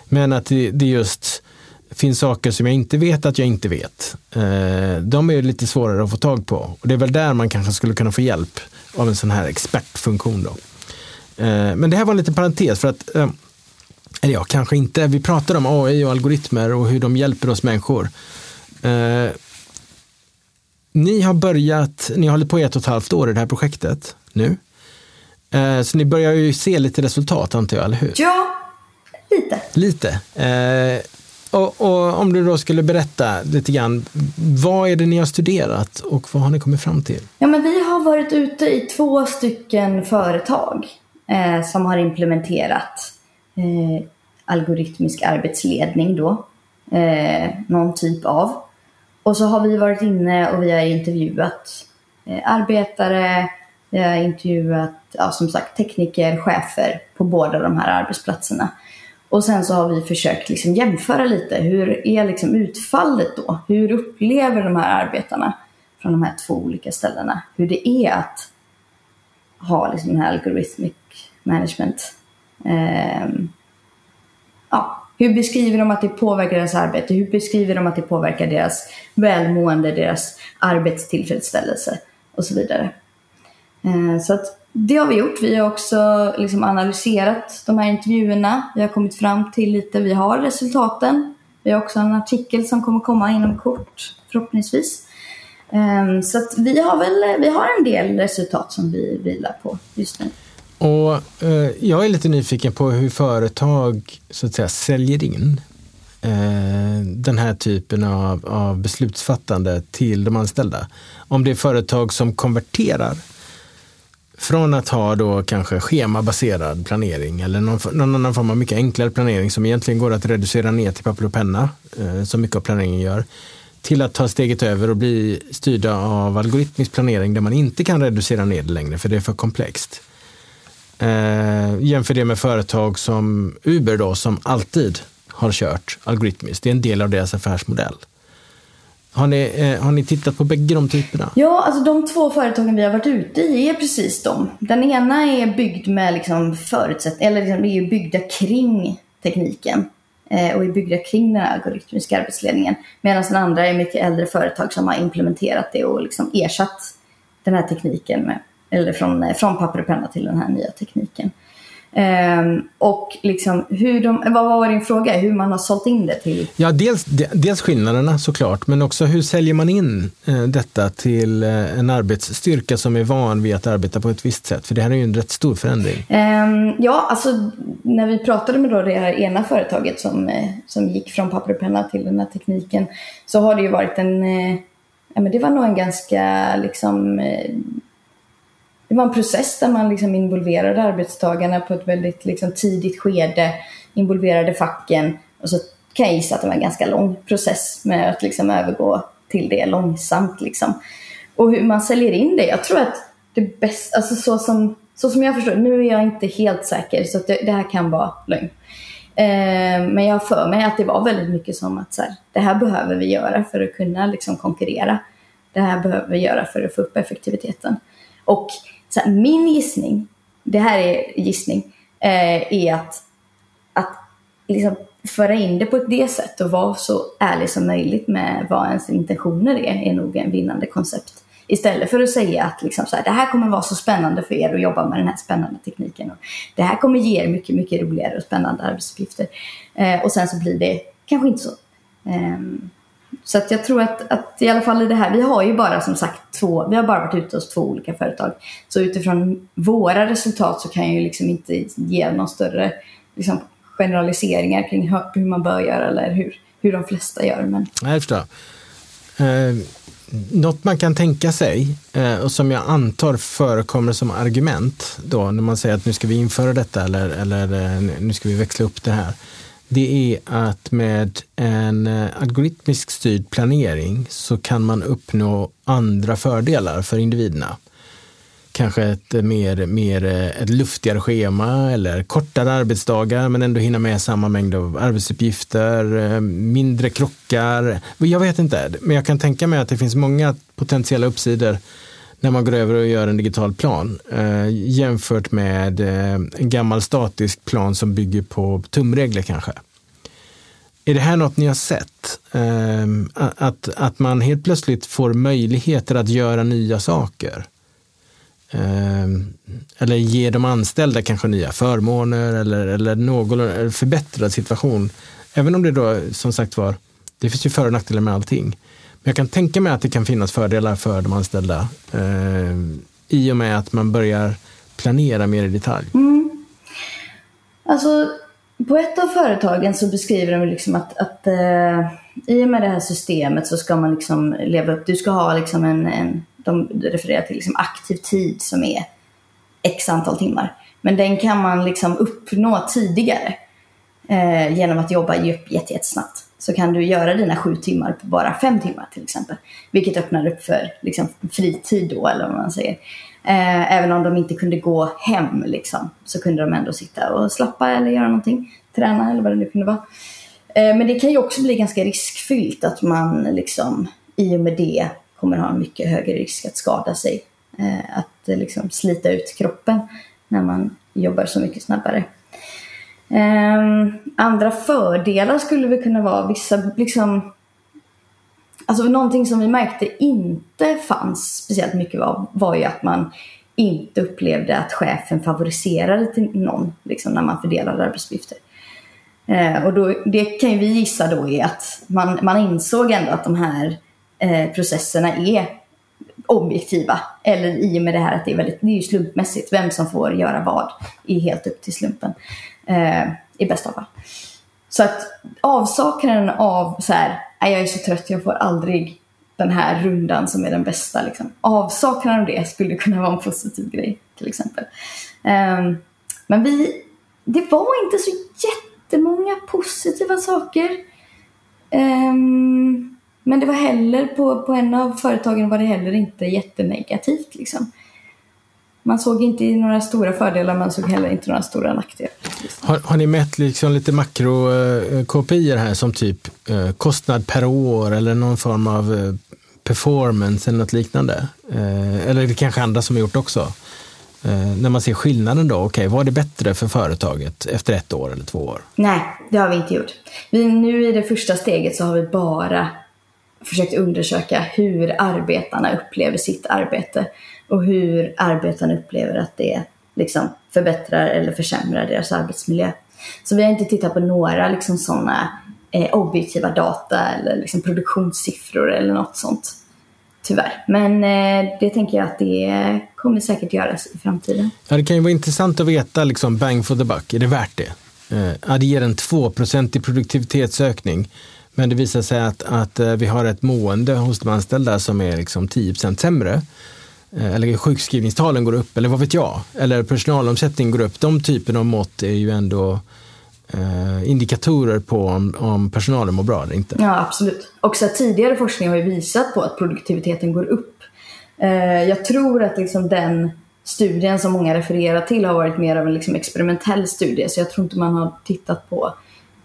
Men att det, det just finns saker som jag inte vet att jag inte vet. Eh, de är lite svårare att få tag på. Och det är väl där man kanske skulle kunna få hjälp av en sån här expertfunktion. Då. Men det här var en liten parentes för att, eller ja, kanske inte. Vi pratar om AI och algoritmer och hur de hjälper oss människor. Ni har börjat, ni har hållit på i ett och ett halvt år i det här projektet nu. Eh, så ni börjar ju se lite resultat antar jag, eller hur? Ja, lite. Lite. Eh, och, och, om du då skulle berätta lite grann, vad är det ni har studerat och vad har ni kommit fram till? Ja, men vi har varit ute i två stycken företag eh, som har implementerat eh, algoritmisk arbetsledning då, eh, någon typ av. Och så har vi varit inne och vi har intervjuat eh, arbetare Vi har intervjuat, ja, som sagt, tekniker, chefer på båda de här arbetsplatserna. Och sen så har vi försökt liksom jämföra lite. Hur är liksom utfallet då? Hur upplever de här arbetarna från de här två olika ställena hur det är att ha liksom den här algorithmic management. Eh, ja, hur beskriver de att det påverkar deras arbete? Hur beskriver de att det påverkar deras välmående, deras arbetstillfredsställelse och så vidare. Eh, så att det har vi gjort. Vi har också liksom analyserat de här intervjuerna. Vi har kommit fram till lite, vi har resultaten. Vi har också en artikel som kommer komma inom kort, förhoppningsvis. Eh, så att vi har väl vi har en del resultat som vi vilar på just nu. Och eh, Jag är lite nyfiken på hur företag så att säga säljer in eh, den här typen av, av beslutsfattande till de anställda. Om det är företag som konverterar från att ha då kanske schemabaserad planering eller någon, någon annan form av mycket enklare planering som egentligen går att reducera ner till papper och penna, eh, som mycket av planeringen gör, till att ta steget över och bli styrda av algoritmisk planering där man inte kan reducera ner det längre för det är för komplext. Eh, jämför det med företag som Uber då som alltid har kört algoritmiskt. Det är en del av deras affärsmodell. Har ni, eh, har ni tittat på bägge de typerna? Ja, alltså de två företagen vi har varit ute i är precis de. Den ena är byggd med liksom förutsättningar, eller liksom, är byggda kring tekniken eh, och är byggda kring den algoritmiska arbetsledningen. Medan den andra är mycket äldre företag som har implementerat det och liksom ersatt den här tekniken med, eller från, eh, från papper och penna till den här nya tekniken. Um, och liksom hur de, vad var din fråga? Hur man har sålt in det till? Ja, dels, dels skillnaderna såklart, men också hur säljer man in eh, detta till eh, en arbetsstyrka som är van vid att arbeta på ett visst sätt? För det här är ju en rätt stor förändring. Um, ja, alltså när vi pratade med då det här ena företaget som, eh, som gick från papper och penna till den här tekniken så har det ju varit en, eh, ja men det var nog en ganska liksom eh, det var en process där man liksom involverade arbetstagarna på ett väldigt liksom tidigt skede, involverade facken och så kan jag gissa att det var en ganska lång process med att liksom övergå till det långsamt. Liksom. Och hur man säljer in det, jag tror att det bästa, alltså så som, så som jag förstår nu är jag inte helt säker så det, det, här kan vara lögn. Eh, men jag har för mig att det var väldigt mycket som att så här, det här behöver vi göra för att kunna liksom konkurrera. Det här behöver vi göra för att få upp effektiviteten. Och så här, min gissning, det här är gissning, eh, är att, att liksom föra in det på det sättet och vara så ärlig som möjligt med vad ens intentioner är, är nog en vinnande koncept. Istället för att säga att liksom så här, det här kommer vara så spännande för er att jobba med den här spännande tekniken. Och det här kommer ge er mycket, mycket roligare och spännande arbetsuppgifter. Eh, och sen så blir det kanske inte så. Eh, så att jag tror att, att i alla fall i det här, vi har ju bara som sagt två, vi har bara varit ute hos två olika företag. Så utifrån våra resultat så kan jag ju liksom inte ge någon större liksom, generaliseringar kring hur man bör göra eller hur, hur de flesta gör. Men... Jag förstår. Eh, något man kan tänka sig eh, och som jag antar förekommer som argument då när man säger att nu ska vi införa detta eller, eller eh, nu ska vi växla upp det här det är att med en eh, algoritmisk styrd planering så kan man uppnå andra fördelar för individerna. Kanske ett mer, mer eh, ett luftigare schema eller kortare arbetsdagar men ändå hinna med samma mängd av arbetsuppgifter, eh, mindre krockar. Jag vet inte, men jag kan tänka mig att det finns många potentiella uppsidor när man går över och gör en digital plan eh, jämfört med eh, en gammal statisk plan som bygger på tumregler kanske. Är det här något ni har sett? Eh, att, att man helt plötsligt får möjligheter att göra nya saker? Eh, eller ge de anställda kanske nya förmåner eller, eller någon förbättrad situation. Även om det då som sagt var, det finns ju för och nackdelar med allting. Men jag kan tänka mig att det kan finnas fördelar för de anställda eh, i och med att man börjar planera mer i detalj. Mm. Alltså, på ett av företagen så beskriver de liksom att, att eh, i och med det här systemet så ska man liksom leva upp, du ska ha liksom en, en de refererar till liksom aktiv tid som är x antal timmar. Men den kan man liksom uppnå tidigare eh, genom att jobba jättesnabbt så kan du göra dina sju timmar på bara fem timmar till exempel. Vilket öppnar upp för liksom, fritid då, eller vad man säger. Eh, även om de inte kunde gå hem liksom, så kunde de ändå sitta och slappa eller göra någonting. Träna eller vad det nu kunde vara. Eh, men det kan ju också bli ganska riskfyllt att man liksom i och med det kommer ha en mycket högre risk att skada sig. Eh, att liksom slita ut kroppen när man jobbar så mycket snabbare. Um, andra fördelar skulle väl kunna vara vissa, liksom, alltså någonting som vi märkte inte fanns speciellt mycket var, var ju att man inte upplevde att chefen favoriserade till någon liksom, när man fördelade arbetsuppgifter. Eh, och då, det kan ju vi gissa då är att man, man insåg ändå att de här eh, processerna är objektiva. Eller i och med det här att det är väldigt, det är ju slumpmässigt. Vem som får göra vad är helt upp till slumpen. Eh, I bästa fall. Så att avsaknaden av så här, jag är så trött, jag får aldrig den här rundan som är den bästa. Liksom. Avsaknaden av det skulle kunna vara en positiv grej till exempel. Eh, men vi, det var inte så jättemånga positiva saker. Eh, men det var heller, på, på en av företagen var det heller inte jättenegativt. Liksom. Man såg inte några stora fördelar, man såg heller inte några stora nackdelar. Har, har ni mätt liksom lite makro-KPI här som typ eh, kostnad per år eller någon form av eh, performance eller något liknande? Eh, eller det kanske andra som har gjort också? Eh, när man ser skillnaden då, okej, okay, var det bättre för företaget efter ett år eller två år? Nej, det har vi inte gjort. Vi, nu i det första steget så har vi bara försökt undersöka hur arbetarna upplever sitt arbete och hur arbetarna upplever att det liksom förbättrar eller försämrar deras arbetsmiljö. Så vi har inte tittat på några liksom sådana eh, objektiva data eller liksom produktionssiffror eller något sånt. Tyvärr. Men eh, det tänker jag att det kommer säkert göras i framtiden. Ja, det kan ju vara intressant att veta liksom bang for the buck, är det värt det? Eh, ja, det ger en 2% i produktivitetsökning men det visar sig att, att eh, vi har ett mående hos de anställda som är liksom 10 sämre. Eh, eller sjukskrivningstalen går upp, eller vad vet jag. Eller personalomsättning går upp. De typen av mått är ju ändå eh, indikatorer på om, om, personalen mår bra eller inte. Ja, absolut. Också tidigare forskning har ju visat på att produktiviteten går upp. Eh, jag tror att liksom den studien som många refererar till har varit mer av en liksom experimentell studie. Så jag tror inte man har tittat på,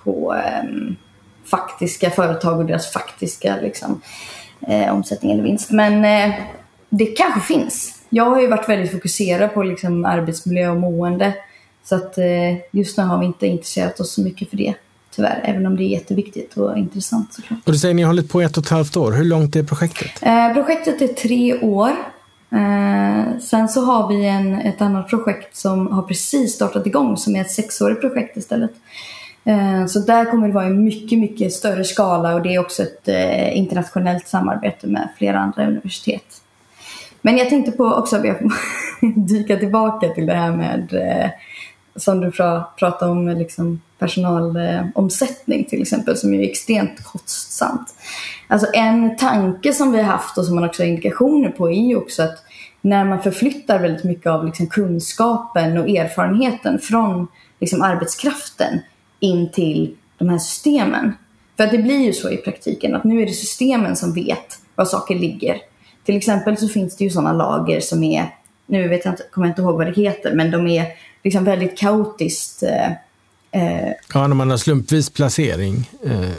på eh, faktiska företag och deras faktiska liksom, eh, omsättning eller vinst. Men eh, det kanske finns. Jag har ju varit väldigt fokuserad på liksom, arbetsmiljö och mående. Så att eh, just nu har vi inte intresserat oss så mycket för det. Tyvärr, även om det är jätteviktigt och intressant såklart. Och du säger att ni har hållit på ett och ett halvt år. Hur långt är projektet? Eh, projektet är tre år. Eh, sen så har vi en, ett annat projekt som har precis startat igång som är ett sexårigt projekt istället. Eh, så där kommer det vara en mycket, mycket större skala och det är också ett eh, internationellt samarbete med flera andra universitet. Men jag tänkte på också att jag dyka tillbaka till det här med eh, som du pratade om, liksom personalomsättning till exempel, som är extremt kostsamt. Alltså en tanke som vi har haft och som man också har indikationer på är ju också att när man förflyttar väldigt mycket av liksom kunskapen och erfarenheten från liksom arbetskraften in till de här systemen. För att det blir ju så i praktiken att nu är det systemen som vet var saker ligger. Till exempel så finns det ju sådana lager som är, nu vet jag inte, kommer jag inte ihåg vad det heter, men de är liksom väldigt kaotiskt eh, eh. Ja, när man har slumpvis placering eh,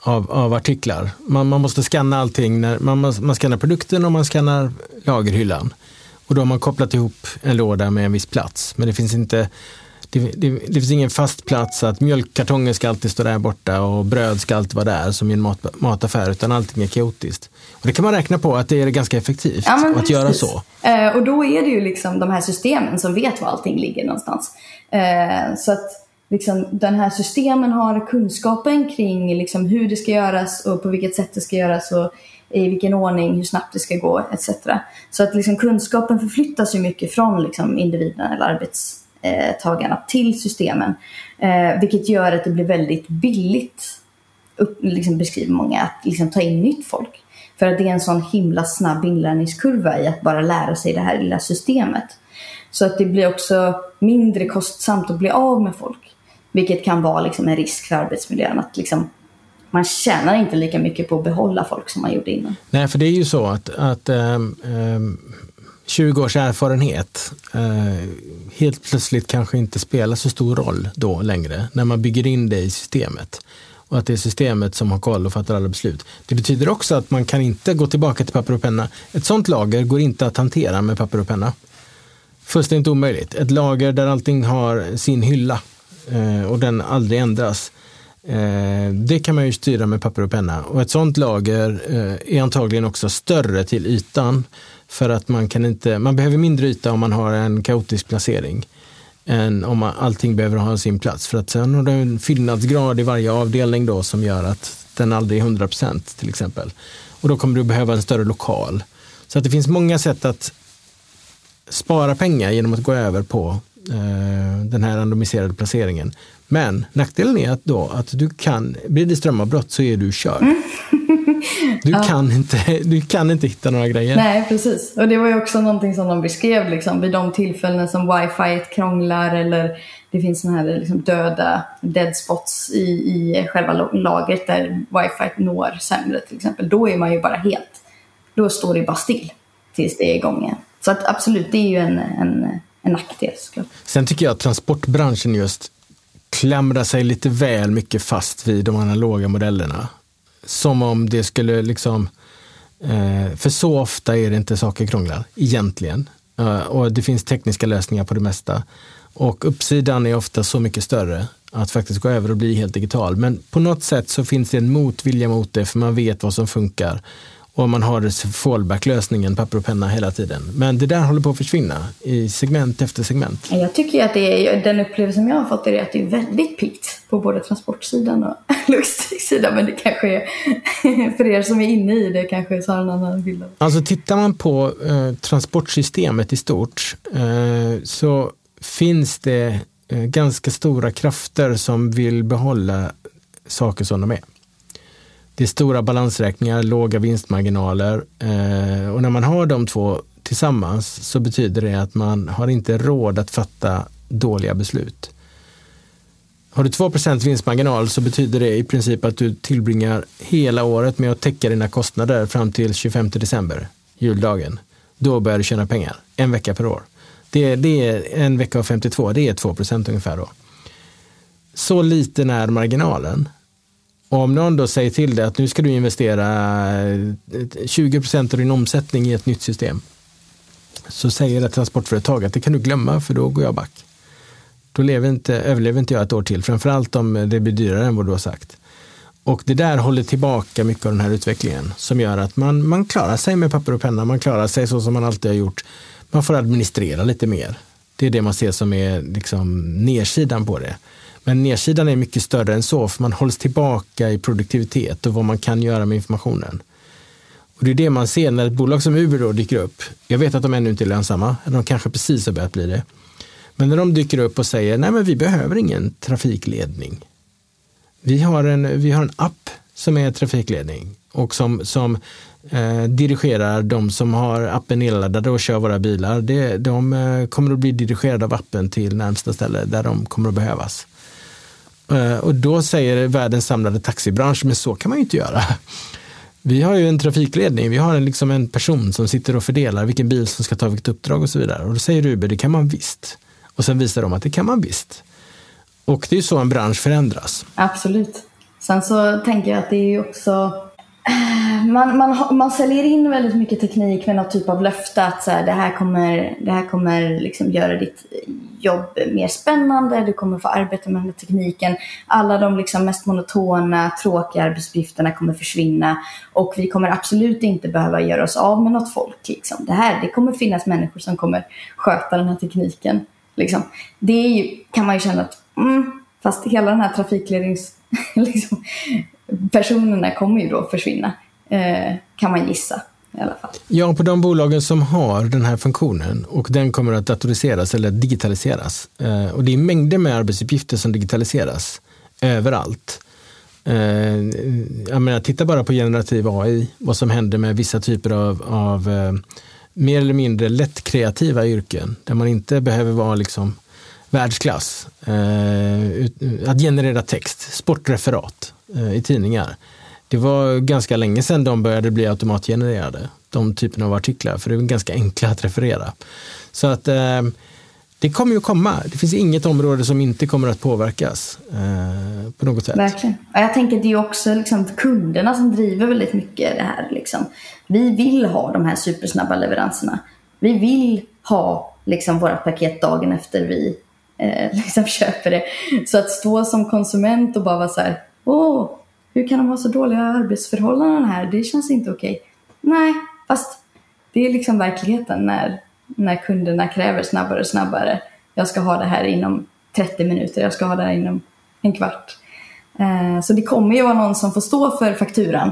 av, av artiklar. Man, man måste scanna allting. När, man, man scannar produkten och man scannar lagerhyllan. Och då har man kopplat ihop en låda med en viss plats. Men det finns inte det, det, det, finns ingen fast plats att mjölkkartonger ska alltid stå där borta och bröd ska alltid vara där som i en mat, mataffär utan allting är kaotiskt. Och det kan man räkna på att det är ganska effektivt ja, att precis. göra så. Eh, och då är det ju liksom de här systemen som vet var allting ligger någonstans. Eh, så att liksom, den här systemen har kunskapen kring liksom, hur det ska göras och på vilket sätt det ska göras och i vilken ordning, hur snabbt det ska gå etc. Så att liksom, kunskapen förflyttas ju mycket från liksom, individen eller arbets Eh, tagarna till systemen. Eh, vilket gör att det blir väldigt billigt, upp, liksom beskriver många, att liksom ta in nytt folk. För att det är en sån himla snabb inlärningskurva i att bara lära sig det här lilla systemet. Så att det blir också mindre kostsamt att bli av med folk. Vilket kan vara liksom en risk för arbetsmiljön. Att liksom, man tjänar inte lika mycket på att behålla folk som man gjorde innan. Nej, för det är ju så att, att ähm, ähm 20 års erfarenhet eh, helt plötsligt kanske inte spelar så stor roll då längre när man bygger in det i systemet. Och att det är systemet som har koll och fattar alla beslut. Det betyder också att man kan inte gå tillbaka till papper och penna. Ett sånt lager går inte att hantera med papper och penna. Fullständigt omöjligt. Ett lager där allting har sin hylla eh, och den aldrig ändras. Eh, det kan man ju styra med papper och penna. Och ett sånt lager eh, är antagligen också större till ytan för att man kan inte, man behöver mindre yta om man har en kaotisk placering än om man, allting behöver ha sin plats. För att sen har du en fyllnadsgrad i varje avdelning då som gör att den aldrig är 100% till exempel. Och då kommer du behöva en större lokal. Så att det finns många sätt att spara pengar genom att gå över på eh, den här randomiserade placeringen. Men nackdelen är att, då, att du kan, blir det strömavbrott så är du körd. Mm. Du, ja. kan inte, du kan inte hitta några grejer. Nej, precis. Och det var ju också någonting som de beskrev liksom, vid de tillfällen som wifi krånglar eller det finns sådana här liksom, döda dead spots i, i själva lagret där wifi når sämre till exempel. Då är man ju bara helt, då står det bara still tills det är igång igen. Så att absolut, det är ju en, en, en nackdel såklart. Sen tycker jag att transportbranschen just klamrar sig lite väl mycket fast vid de analoga modellerna. Som om det skulle liksom, eh, för så ofta är det inte saker krånglar egentligen. Eh, och det finns tekniska lösningar på det mesta. Och uppsidan är ofta så mycket större att faktiskt gå över och bli helt digital. Men på något sätt så finns det en motvilja mot det för man vet vad som funkar och man har fallback-lösningen, papper och penna hela tiden. Men det där håller på att försvinna i segment efter segment. Jag tycker att det är, den upplevelsen jag har fått är att det är väldigt piggt på både transportsidan och logistiksidan. Men det kanske är, för er som är inne i det, kanske så har en annan bild. Alltså tittar man på eh, transportsystemet i stort eh, så finns det eh, ganska stora krafter som vill behålla saker som de är. Det är stora balansräkningar, låga vinstmarginaler eh, och när man har de två tillsammans så betyder det att man har inte råd att fatta dåliga beslut. Har du 2% vinstmarginal så betyder det i princip att du tillbringar hela året med att täcka dina kostnader fram till 25 december, juldagen. Då börjar du tjäna pengar, en vecka per år. Det, det är en vecka av 52, det är 2% ungefär då. Så liten är marginalen och om någon då säger till dig att nu ska du investera eh, 20 procent av din omsättning i ett nytt system. Så säger ett transportföretag att det kan du glömma för då går jag back. Då lever inte, överlever inte jag ett år till, framförallt om det blir dyrare än vad du har sagt. Och det där håller tillbaka mycket av den här utvecklingen som gör att man, man klarar sig med papper och penna, man klarar sig så som man alltid har gjort. Man får administrera lite mer. Det är det man ser som är liksom nedsidan på det. Men nedsidan är mycket större än så, för man hålls tillbaka i produktivitet och vad man kan göra med informationen. Och Det är det man ser när ett bolag som Uber då dyker upp. Jag vet att de ännu inte är lönsamma, de kanske precis har börjat bli det. Men när de dyker upp och säger, nej men vi behöver ingen trafikledning. Vi har en, vi har en app som är trafikledning och som, som eh, dirigerar de som har appen nedladdade och kör våra bilar. Det, de eh, kommer att bli dirigerade av appen till närmsta ställe där de kommer att behövas. Eh, och då säger världens samlade taxibransch, men så kan man ju inte göra. Vi har ju en trafikledning, vi har en, liksom en person som sitter och fördelar vilken bil som ska ta vilket uppdrag och så vidare. Och då säger Uber, det kan man visst. Och sen visar de att det kan man visst. Och det är ju så en bransch förändras. Absolut. Sen så tänker jag att det är ju också man, man, man säljer in väldigt mycket teknik med någon typ av löfte att så här, det här kommer, det här kommer liksom göra ditt jobb mer spännande, du kommer få arbeta med den här tekniken. Alla de liksom mest monotona, tråkiga arbetsuppgifterna kommer försvinna och vi kommer absolut inte behöva göra oss av med något folk. Liksom. Det, här, det kommer finnas människor som kommer sköta den här tekniken. Liksom. Det ju, kan man ju känna att, mm, fast hela den här trafiklednings... liksom, personerna kommer ju då försvinna, eh, kan man gissa. I alla fall. Ja, på de bolagen som har den här funktionen och den kommer att datoriseras eller digitaliseras. Eh, och det är mängder med arbetsuppgifter som digitaliseras överallt. Eh, jag menar, titta bara på generativ AI, vad som händer med vissa typer av, av mer eller mindre lätt kreativa yrken där man inte behöver vara liksom världsklass. Att generera text, sportreferat Eh, i tidningar. Det var ganska länge sedan de började bli automatgenererade. de typerna av artiklar, för det är ganska enkla att referera. Så att eh, det kommer ju att komma. Det finns inget område som inte kommer att påverkas eh, på något sätt. Verkligen. Och jag tänker att det är också liksom kunderna som driver väldigt mycket det här. Liksom. Vi vill ha de här supersnabba leveranserna. Vi vill ha liksom, våra paket dagen efter vi eh, liksom köper det. Så att stå som konsument och bara vara så här, åh, hur kan de ha så dåliga arbetsförhållanden här? Det känns inte okej. Nej, fast det är liksom verkligheten när, när kunderna kräver snabbare och snabbare. Jag ska ha det här inom 30 minuter, jag ska ha det här inom en kvart. Eh, så det kommer ju vara någon som får stå för fakturan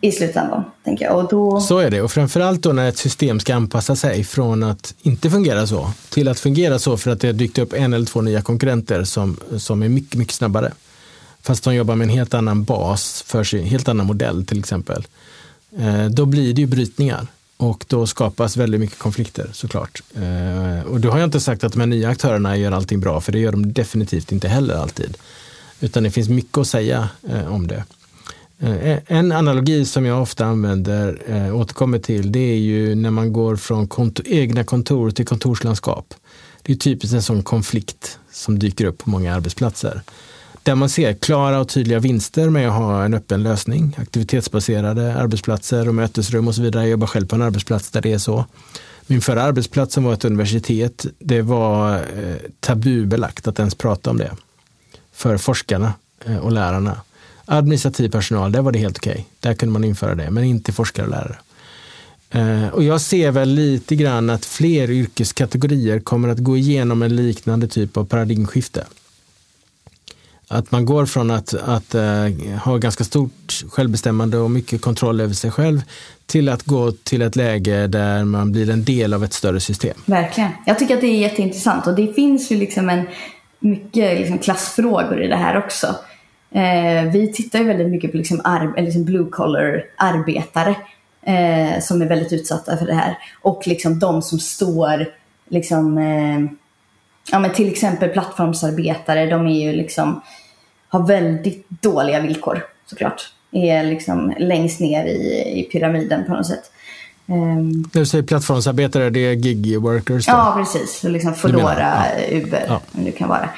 i slutändan. Tänker jag. Och då... Så är det, och framförallt då när ett system ska anpassa sig från att inte fungera så till att fungera så för att det har dykt upp en eller två nya konkurrenter som, som är mycket, mycket snabbare. Fast de jobbar med en helt annan bas, för sig, helt annan modell till exempel. Eh, då blir det ju brytningar och då skapas väldigt mycket konflikter såklart. Eh, och då har jag inte sagt att de här nya aktörerna gör allting bra, för det gör de definitivt inte heller alltid. Utan det finns mycket att säga eh, om det. En analogi som jag ofta använder, återkommer till, det är ju när man går från kontor, egna kontor till kontorslandskap. Det är typiskt en sån konflikt som dyker upp på många arbetsplatser. Där man ser klara och tydliga vinster med att ha en öppen lösning. Aktivitetsbaserade arbetsplatser och mötesrum och så vidare. Jag jobbar själv på en arbetsplats där det är så. Min förra arbetsplats som var ett universitet, det var eh, tabubelagt att ens prata om det. För forskarna eh, och lärarna. Administrativ personal, där var det helt okej. Okay. Där kunde man införa det, men inte forskare och lärare. Eh, och jag ser väl lite grann att fler yrkeskategorier kommer att gå igenom en liknande typ av paradigmskifte. Att man går från att, att äh, ha ganska stort självbestämmande och mycket kontroll över sig själv till att gå till ett läge där man blir en del av ett större system. Verkligen. Jag tycker att det är jätteintressant och det finns ju liksom en mycket liksom klassfrågor i det här också. Eh, vi tittar ju väldigt mycket på liksom, liksom blue collar arbetare eh, som är väldigt utsatta för det här. Och liksom de som står, liksom, eh, ja, men till exempel plattformsarbetare, de är ju liksom, har väldigt dåliga villkor såklart. Är liksom längst ner i, i pyramiden på något sätt. Um, du säger plattformsarbetare, det är gig workers? Då? Ja, precis. Liksom Foodora, ja. Uber, ja. det kan vara.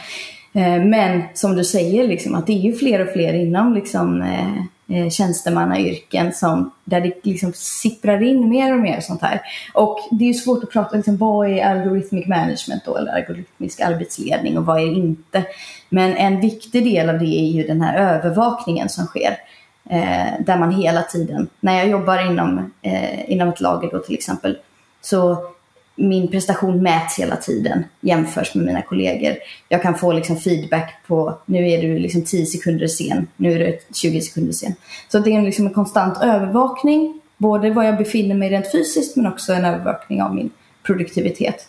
Eh, men som du säger, liksom, att det är ju fler och fler inom liksom, eh, tjänstemannayrken som, där det liksom sipprar in mer och mer sånt här. Och det är ju svårt att prata, liksom, vad är algorithmic management då, eller algoritmisk arbetsledning och vad är det inte? Men en viktig del av det är ju den här övervakningen som sker. Eh, där man hela tiden, när jag jobbar inom, eh, inom ett lager då till exempel, så min prestation mäts hela tiden, jämförs med mina kollegor. Jag kan få liksom feedback på, nu är du liksom 10 sekunder sen, nu är du 20 sekunder sen. Så det är liksom en konstant övervakning, både var jag befinner mig rent fysiskt men också en övervakning av min produktivitet.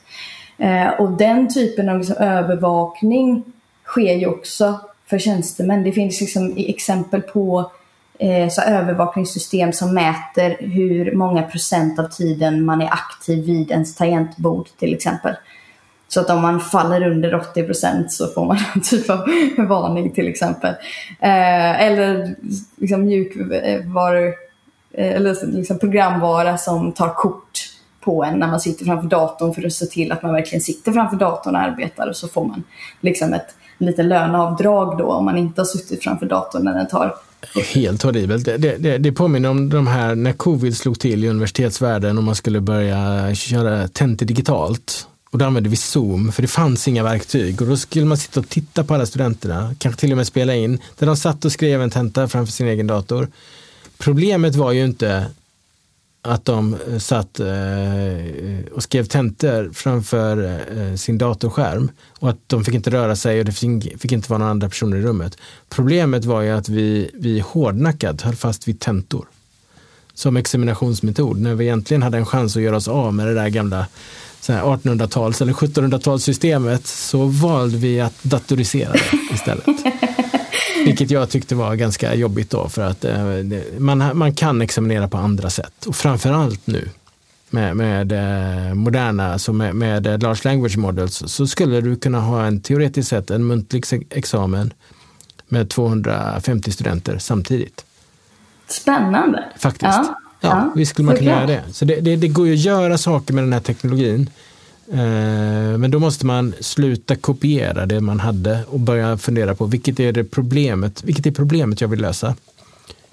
Eh, och den typen av liksom övervakning sker ju också för tjänstemän. Det finns liksom exempel på eh, Eh, så övervakningssystem som mäter hur många procent av tiden man är aktiv vid ens tangentbord till exempel. Så att om man faller under 80 procent så får man en typ av varning till exempel. Eh, eller liksom mjukvaru, eh, eh, eller liksom programvara som tar kort på en när man sitter framför datorn för att se till att man verkligen sitter framför datorn och arbetar och så får man liksom ett litet löneavdrag då om man inte har suttit framför datorn när den tar Helt horribelt. Det, det, det påminner om de här när covid slog till i universitetsvärlden och man skulle börja köra tentor digitalt. Och då använde vi Zoom, för det fanns inga verktyg. Och då skulle man sitta och titta på alla studenterna, kanske till och med spela in, där de satt och skrev en tenta framför sin egen dator. Problemet var ju inte att de eh, satt eh, och skrev tentor framför eh, sin datorskärm och att de fick inte röra sig och det fick inte vara några andra personer i rummet. Problemet var ju att vi, vi hårdnackat höll fast vid tentor som examinationsmetod när vi egentligen hade en chans att göra oss av med det där gamla 1800-tals eller 1700-talssystemet så valde vi att datorisera det istället. Vilket jag tyckte var ganska jobbigt då för att eh, man, man kan examinera på andra sätt. Och framförallt nu med, med eh, moderna, alltså med, med large language models, så skulle du kunna ha en teoretiskt sett en muntlig examen med 250 studenter samtidigt. Spännande. Faktiskt. Ja. Ja, ja visst skulle man kunna göra det. Så det, det, det, går ju att göra saker med den här teknologin. Eh, men då måste man sluta kopiera det man hade och börja fundera på vilket är det problemet, vilket är problemet jag vill lösa.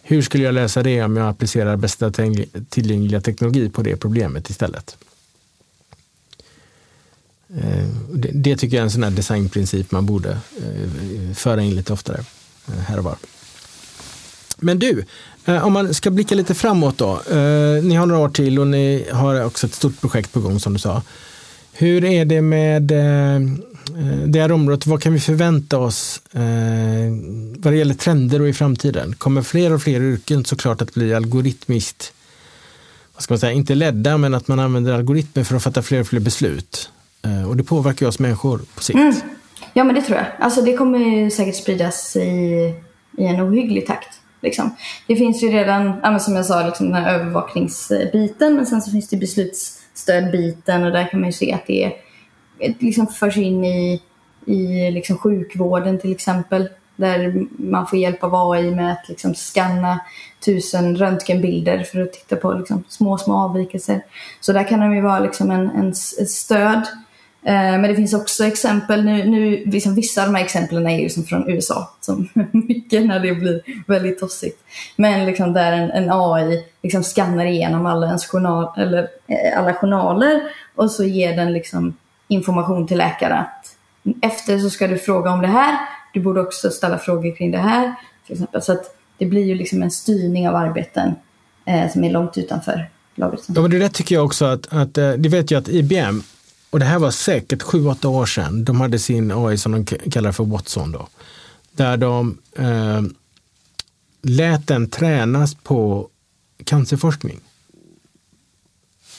Hur skulle jag lösa det om jag applicerar bästa tillgängliga teknologi på det problemet istället? Eh, det, tycker jag är en sån här designprincip man borde eh, föra in lite oftare här och var. Men du, om man ska blicka lite framåt då. Ni har några år till och ni har också ett stort projekt på gång som du sa. Hur är det med eh, eh, det här området? Vad kan vi förvänta oss eh, vad det gäller trender och i framtiden? Kommer fler och fler yrken såklart att bli algoritmiskt, vad ska man säga, inte ledda, men att man använder algoritmer för att fatta fler och fler beslut. Och det påverkar ju oss människor på sikt. Mm. Ja, men det tror jag. Alltså det kommer säkert spridas i, i en ohygglig takt. Liksom. Det finns ju redan, som jag sa, liksom den här övervakningsbiten men sen så finns det besluts stödbiten och där kan man ju se att det är, liksom förs in i, i liksom sjukvården till exempel. Där man får hjälp av AI med att liksom scanna tusen röntgenbilder för att titta på liksom små, små avvikelser. Så där kan de ju vara liksom en, en, ett stöd Eh, men det finns också exempel, nu, nu liksom vissa av de här exemplen är ju liksom från USA, som mycket när det blir väldigt tossigt. Men liksom där en, en AI liksom skannar igenom alla, ens journal, eller, eh, alla journaler och så ger den liksom information till läkaren att efter så ska du fråga om det här, du borde också ställa frågor kring det här. Till exempel. Så att det blir ju liksom en styrning av arbeten eh, som är långt utanför lagret. Ja, men det där tycker jag också att, att eh, det vet jag att IBM och det här var säkert sju, åtta år sedan. De hade sin AI som de kallar för Watson. Då, där de eh, lät den tränas på cancerforskning.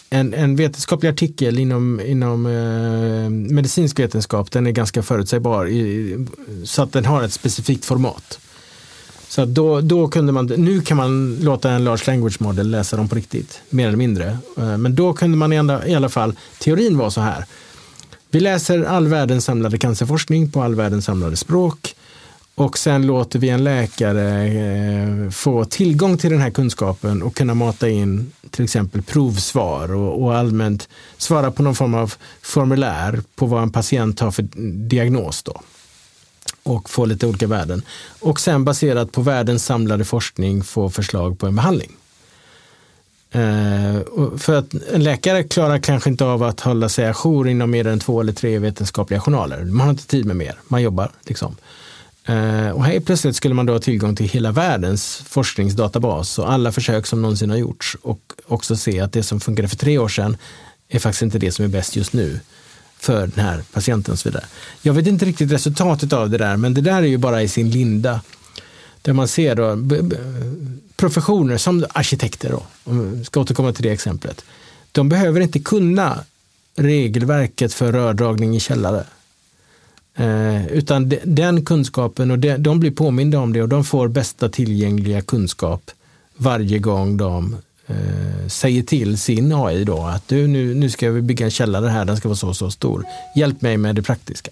En, en vetenskaplig artikel inom, inom eh, medicinsk vetenskap, den är ganska förutsägbar i, så att den har ett specifikt format. Så då, då kunde man, nu kan man låta en large language model läsa dem på riktigt, mer eller mindre. Eh, men då kunde man i alla fall, teorin var så här. Vi läser all världens samlade cancerforskning på all världens samlade språk och sen låter vi en läkare eh, få tillgång till den här kunskapen och kunna mata in till exempel provsvar och, och allmänt svara på någon form av formulär på vad en patient har för diagnos. Då och få lite olika värden. Och sen baserat på världens samlade forskning få förslag på en behandling. Eh, för att en läkare klarar kanske inte av att hålla sig ajour inom mer än två eller tre vetenskapliga journaler. Man har inte tid med mer, man jobbar. Liksom. Eh, och här plötsligt skulle man då ha tillgång till hela världens forskningsdatabas och alla försök som någonsin har gjorts och också se att det som funkade för tre år sedan är faktiskt inte det som är bäst just nu för den här patienten och så vidare. Jag vet inte riktigt resultatet av det där, men det där är ju bara i sin linda. Där man ser då, professioner som arkitekter, då, om vi ska återkomma till det exemplet. De behöver inte kunna regelverket för rördragning i källare. Eh, utan de, den kunskapen, och de, de blir påminda om det och de får bästa tillgängliga kunskap varje gång de Eh, säger till sin AI då att du, nu, nu ska vi bygga en källare här, den ska vara så så stor. Hjälp mig med det praktiska.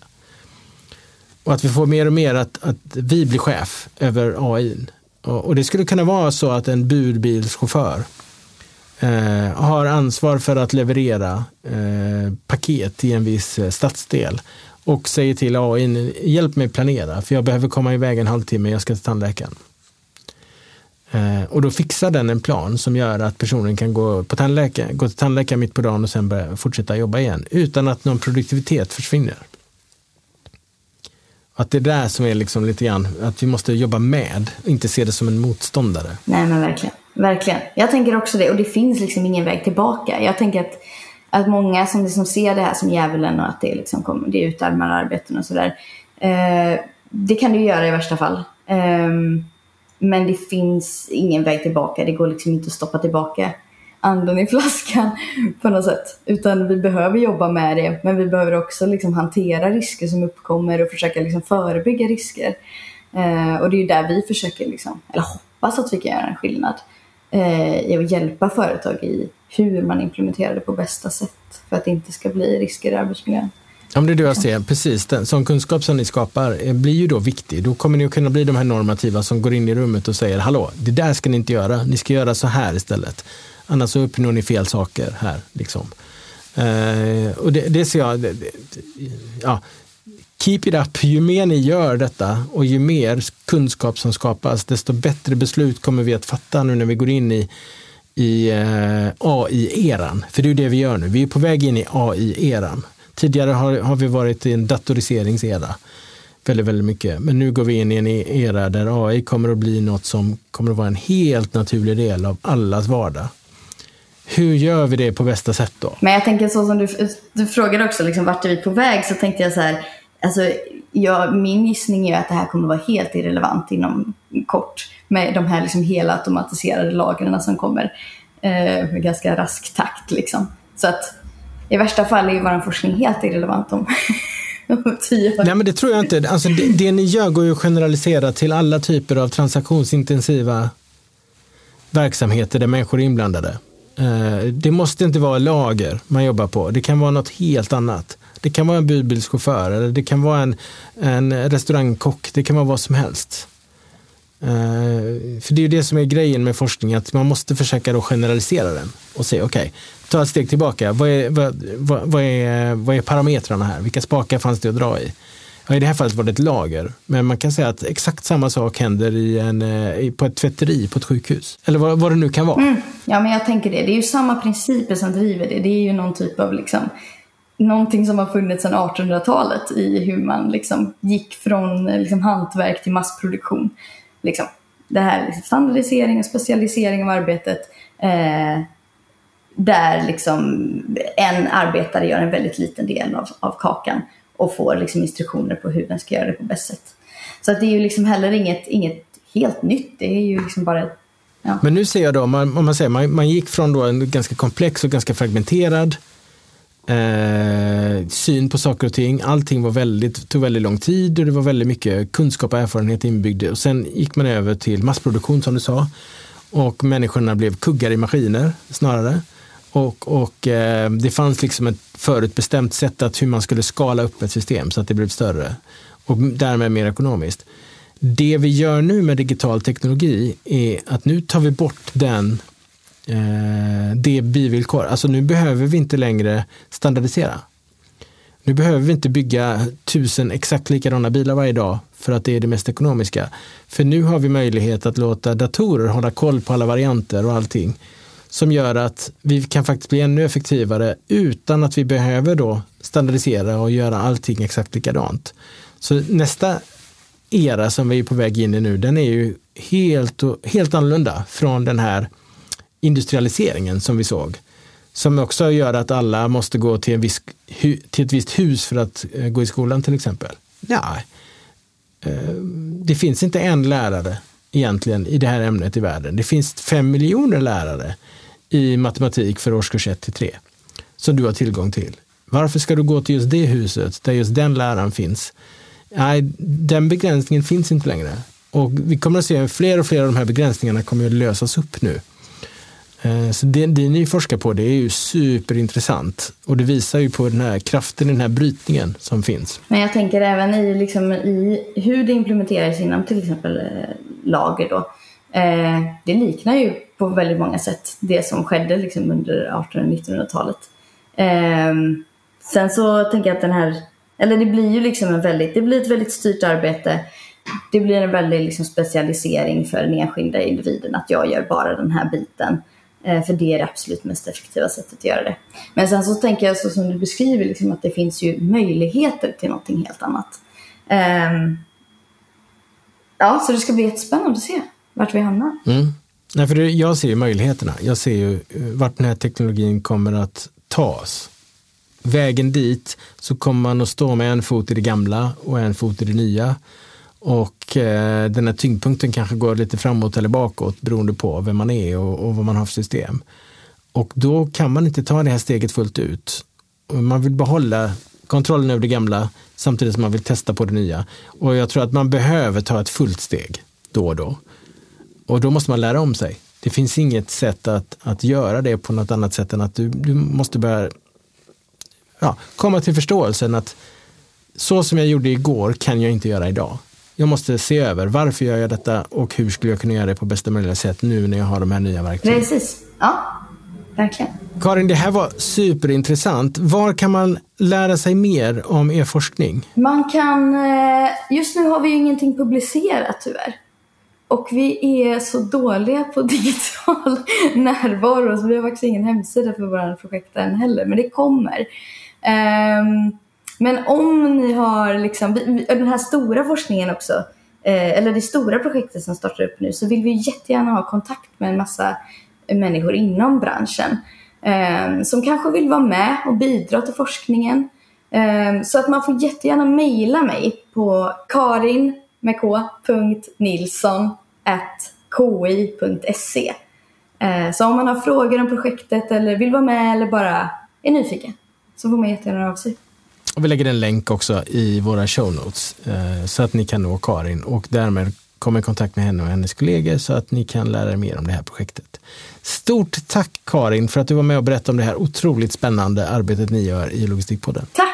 Och att vi får mer och mer att, att vi blir chef över AI. Och, och det skulle kunna vara så att en budbilschaufför eh, har ansvar för att leverera eh, paket i en viss eh, stadsdel och säger till AI, hjälp mig planera för jag behöver komma iväg en halvtimme, jag ska till tandläkaren. Eh, och då fixar den en plan som gör att personen kan gå, på tandläkare, gå till tandläkaren mitt på dagen och sen börja fortsätta jobba igen utan att någon produktivitet försvinner. Att det är där som är liksom lite grann, att vi måste jobba med, inte se det som en motståndare. Nej men verkligen, verkligen. Jag tänker också det och det finns liksom ingen väg tillbaka. Jag tänker att, att många som liksom ser det här som djävulen och att det, liksom kommer, det utarmar arbeten och sådär. Eh, det kan det göra i värsta fall. Eh, men det finns ingen väg tillbaka. Det går liksom inte att stoppa tillbaka anden i flaskan på något sätt. Utan vi behöver jobba med det. Men vi behöver också liksom hantera risker som uppkommer och försöka liksom förebygga risker. Eh, och det är ju där vi försöker, liksom, eller hoppas att vi kan göra en skillnad. Eh, I att hjälpa företag i hur man implementerar det på bästa sätt. För att det inte ska bli risker i arbetsmiljön. Ja, men det är det jag ser, precis. Den, sån kunskap som ni skapar eh, blir ju då viktig. Då kommer ni att kunna bli de här normativa som går in i rummet och säger hallå, det där ska ni inte göra, ni ska göra så här istället. Annars så uppnår ni fel saker här. Liksom. Eh, och det, det ser jag, det, det, ja, keep it up. Ju mer ni gör detta och ju mer kunskap som skapas, desto bättre beslut kommer vi att fatta nu när vi går in i, i eh, AI-eran. För det är det vi gör nu. Vi är på väg in i AI-eran. Tidigare har, har vi varit i en datoriseringsera väldigt, väldigt mycket. Men nu går vi in i en e-, era där AI kommer att bli något som kommer att vara en helt naturlig del av allas vardag. Hur gör vi det på bästa sätt då? Men jag tänker så som du, du frågade också, liksom, vart är vi på väg? Så tänkte jag så här, alltså, ja, min gissning är att det här kommer att vara helt irrelevant inom kort med de här liksom hela automatiserade lagren som kommer eh, med ganska rask takt. Liksom. Så att i värsta fall är ju vår forskning helt irrelevant om tio år. Nej, men det tror jag inte. Alltså, det, det ni gör går ju att generalisera till alla typer av transaktionsintensiva verksamheter där människor är inblandade. Eh, det måste inte vara lager man jobbar på. Det kan vara något helt annat. Det kan vara en budbilschaufför eller det kan vara en, en restaurangkock. Det kan vara vad som helst. Eh, för det är ju det som är grejen med forskning, att man måste försöka då generalisera den och se, okej, okay, ta ett steg tillbaka. Vad är, vad, vad, är, vad är parametrarna här? Vilka spakar fanns det att dra i? Ja, I det här fallet var det ett lager, men man kan säga att exakt samma sak händer i en, eh, på ett tvätteri på ett sjukhus. Eller vad, vad det nu kan vara. Mm. Ja, men jag tänker det. Det är ju samma principer som driver det. Det är ju någon typ av liksom, någonting som har funnits sedan 1800-talet i hur man liksom gick från liksom, hantverk till massproduktion liksom, det här liksom standardisering och specialisering av arbetet. Eh, där liksom en arbetare gör en väldigt liten del av, av kakan och får liksom instruktioner på hur den ska göra det på bäst sätt. Så att det är ju liksom heller inget, inget helt nytt. Det är ju liksom bara Ja. Men nu ser jag då, om man, om man, säger, man, man gick från då en ganska komplex och ganska fragmenterad eh, syn på saker och ting. Allting var väldigt, tog väldigt lång tid och det var väldigt mycket kunskap och erfarenhet inbyggd. Och sen gick man över till massproduktion som du sa. Och människorna blev kuggar i maskiner snarare. Och, och eh, det fanns liksom ett förutbestämt sätt att hur man skulle skala upp ett system så att det blev större och därmed mer ekonomiskt. Det vi gör nu med digital teknologi är att nu tar vi bort den eh, det bivillkor. Alltså nu behöver vi inte längre standardisera. Nu behöver vi inte bygga tusen exakt likadana bilar varje dag för att det är det mest ekonomiska. För nu har vi möjlighet att låta datorer hålla koll på alla varianter och allting som gör att vi kan faktiskt bli ännu effektivare utan att vi behöver då standardisera och göra allting exakt likadant. Så nästa era som vi är på väg in i nu, den är ju helt, helt annorlunda från den här industrialiseringen som vi såg. Som också gör att alla måste gå till, en viss, till ett visst hus för att eh, gå i skolan till exempel. Nej, eh, det finns inte en lärare egentligen i det här ämnet i världen. Det finns fem miljoner lärare i matematik för årskurs 1 till 3 som du har tillgång till. Varför ska du gå till just det huset där just den läraren finns? Nej, den begränsningen finns inte längre. Och vi kommer att se att fler och fler av de här begränsningarna kommer att lösas upp nu. Eh, så det, det ni forskar på det är ju superintressant och det visar ju på den här kraften i den här brytningen som finns. Men jag tänker även i, liksom, i hur det implementeras inom till exempel eh, lager då. Eh, det liknar ju på väldigt många sätt det som skedde liksom under 1800 och 1900-talet. Eh, sen så tänker jag att den här, eller det blir ju liksom en väldigt, det blir ett väldigt styrt arbete. Det blir en väldig liksom specialisering för den enskilda individen att jag gör bara den här biten. Eh, för det är det absolut mest effektiva sättet att göra det. Men sen så tänker jag så som du beskriver liksom att det finns ju möjligheter till någonting helt annat. Um, ja, så det ska bli jättespännande att se vart vi hamnar. Mm. Nej, för det, jag ser ju möjligheterna. Jag ser ju eh, vart den här teknologin kommer att tas. Vägen dit så kommer man att stå med en fot i det gamla och en fot i det nya. Och eh, den här tyngdpunkten kanske går lite framåt eller bakåt beroende på vem man är och, och vad man har för system. Och då kan man inte ta det här steget fullt ut. Man vill behålla kontrollen över det gamla samtidigt som man vill testa på det nya. Och jag tror att man behöver ta ett fullt steg då och då. Och då måste man lära om sig. Det finns inget sätt att, att göra det på något annat sätt än att du, du måste börja ja, komma till förståelsen att så som jag gjorde igår kan jag inte göra idag. Jag måste se över varför gör jag detta och hur skulle jag kunna göra det på bästa möjliga sätt nu när jag har de här nya verktygen. Precis. Ja, verkligen. Karin, det här var superintressant. Var kan man lära sig mer om er forskning? Man kan, eh, just nu har vi ingenting publicerat tyvärr. Och vi är så dåliga på digital närvaro så vi har faktiskt ingen hemsida för våra projekt än heller, men det kommer. Um, men om ni har liksom, den här stora forskningen också, eh, eller det stora projektet som startar upp nu, så vill vi jättegärna ha kontakt med en massa människor inom branschen. Eh, som kanske vill vara med och bidra till forskningen. Eh, så att man får jättegärna mejla mig på karin med ki.se. Eh, så om man har frågor om projektet eller vill vara med eller bara är nyfiken så får man jättegärna höra av sig. Och vi lägger en länk också i våra show notes eh, så att ni kan nå Karin och därmed komma i kontakt med henne och hennes kollegor så att ni kan lära er mer om det här projektet. Stort tack Karin för att du var med och berättade om det här otroligt spännande arbetet ni gör i Logistikpodden. Tack!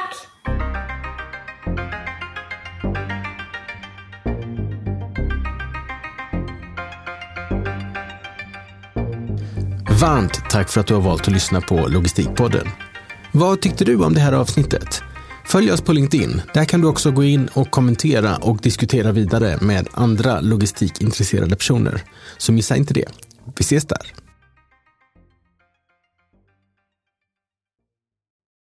Varmt tack för att du har valt att lyssna på Logistikpodden. Vad tyckte du om det här avsnittet? Följ oss på LinkedIn. Där kan du också gå in och kommentera och diskutera vidare med andra logistikintresserade personer. Så missa inte det. Vi ses där.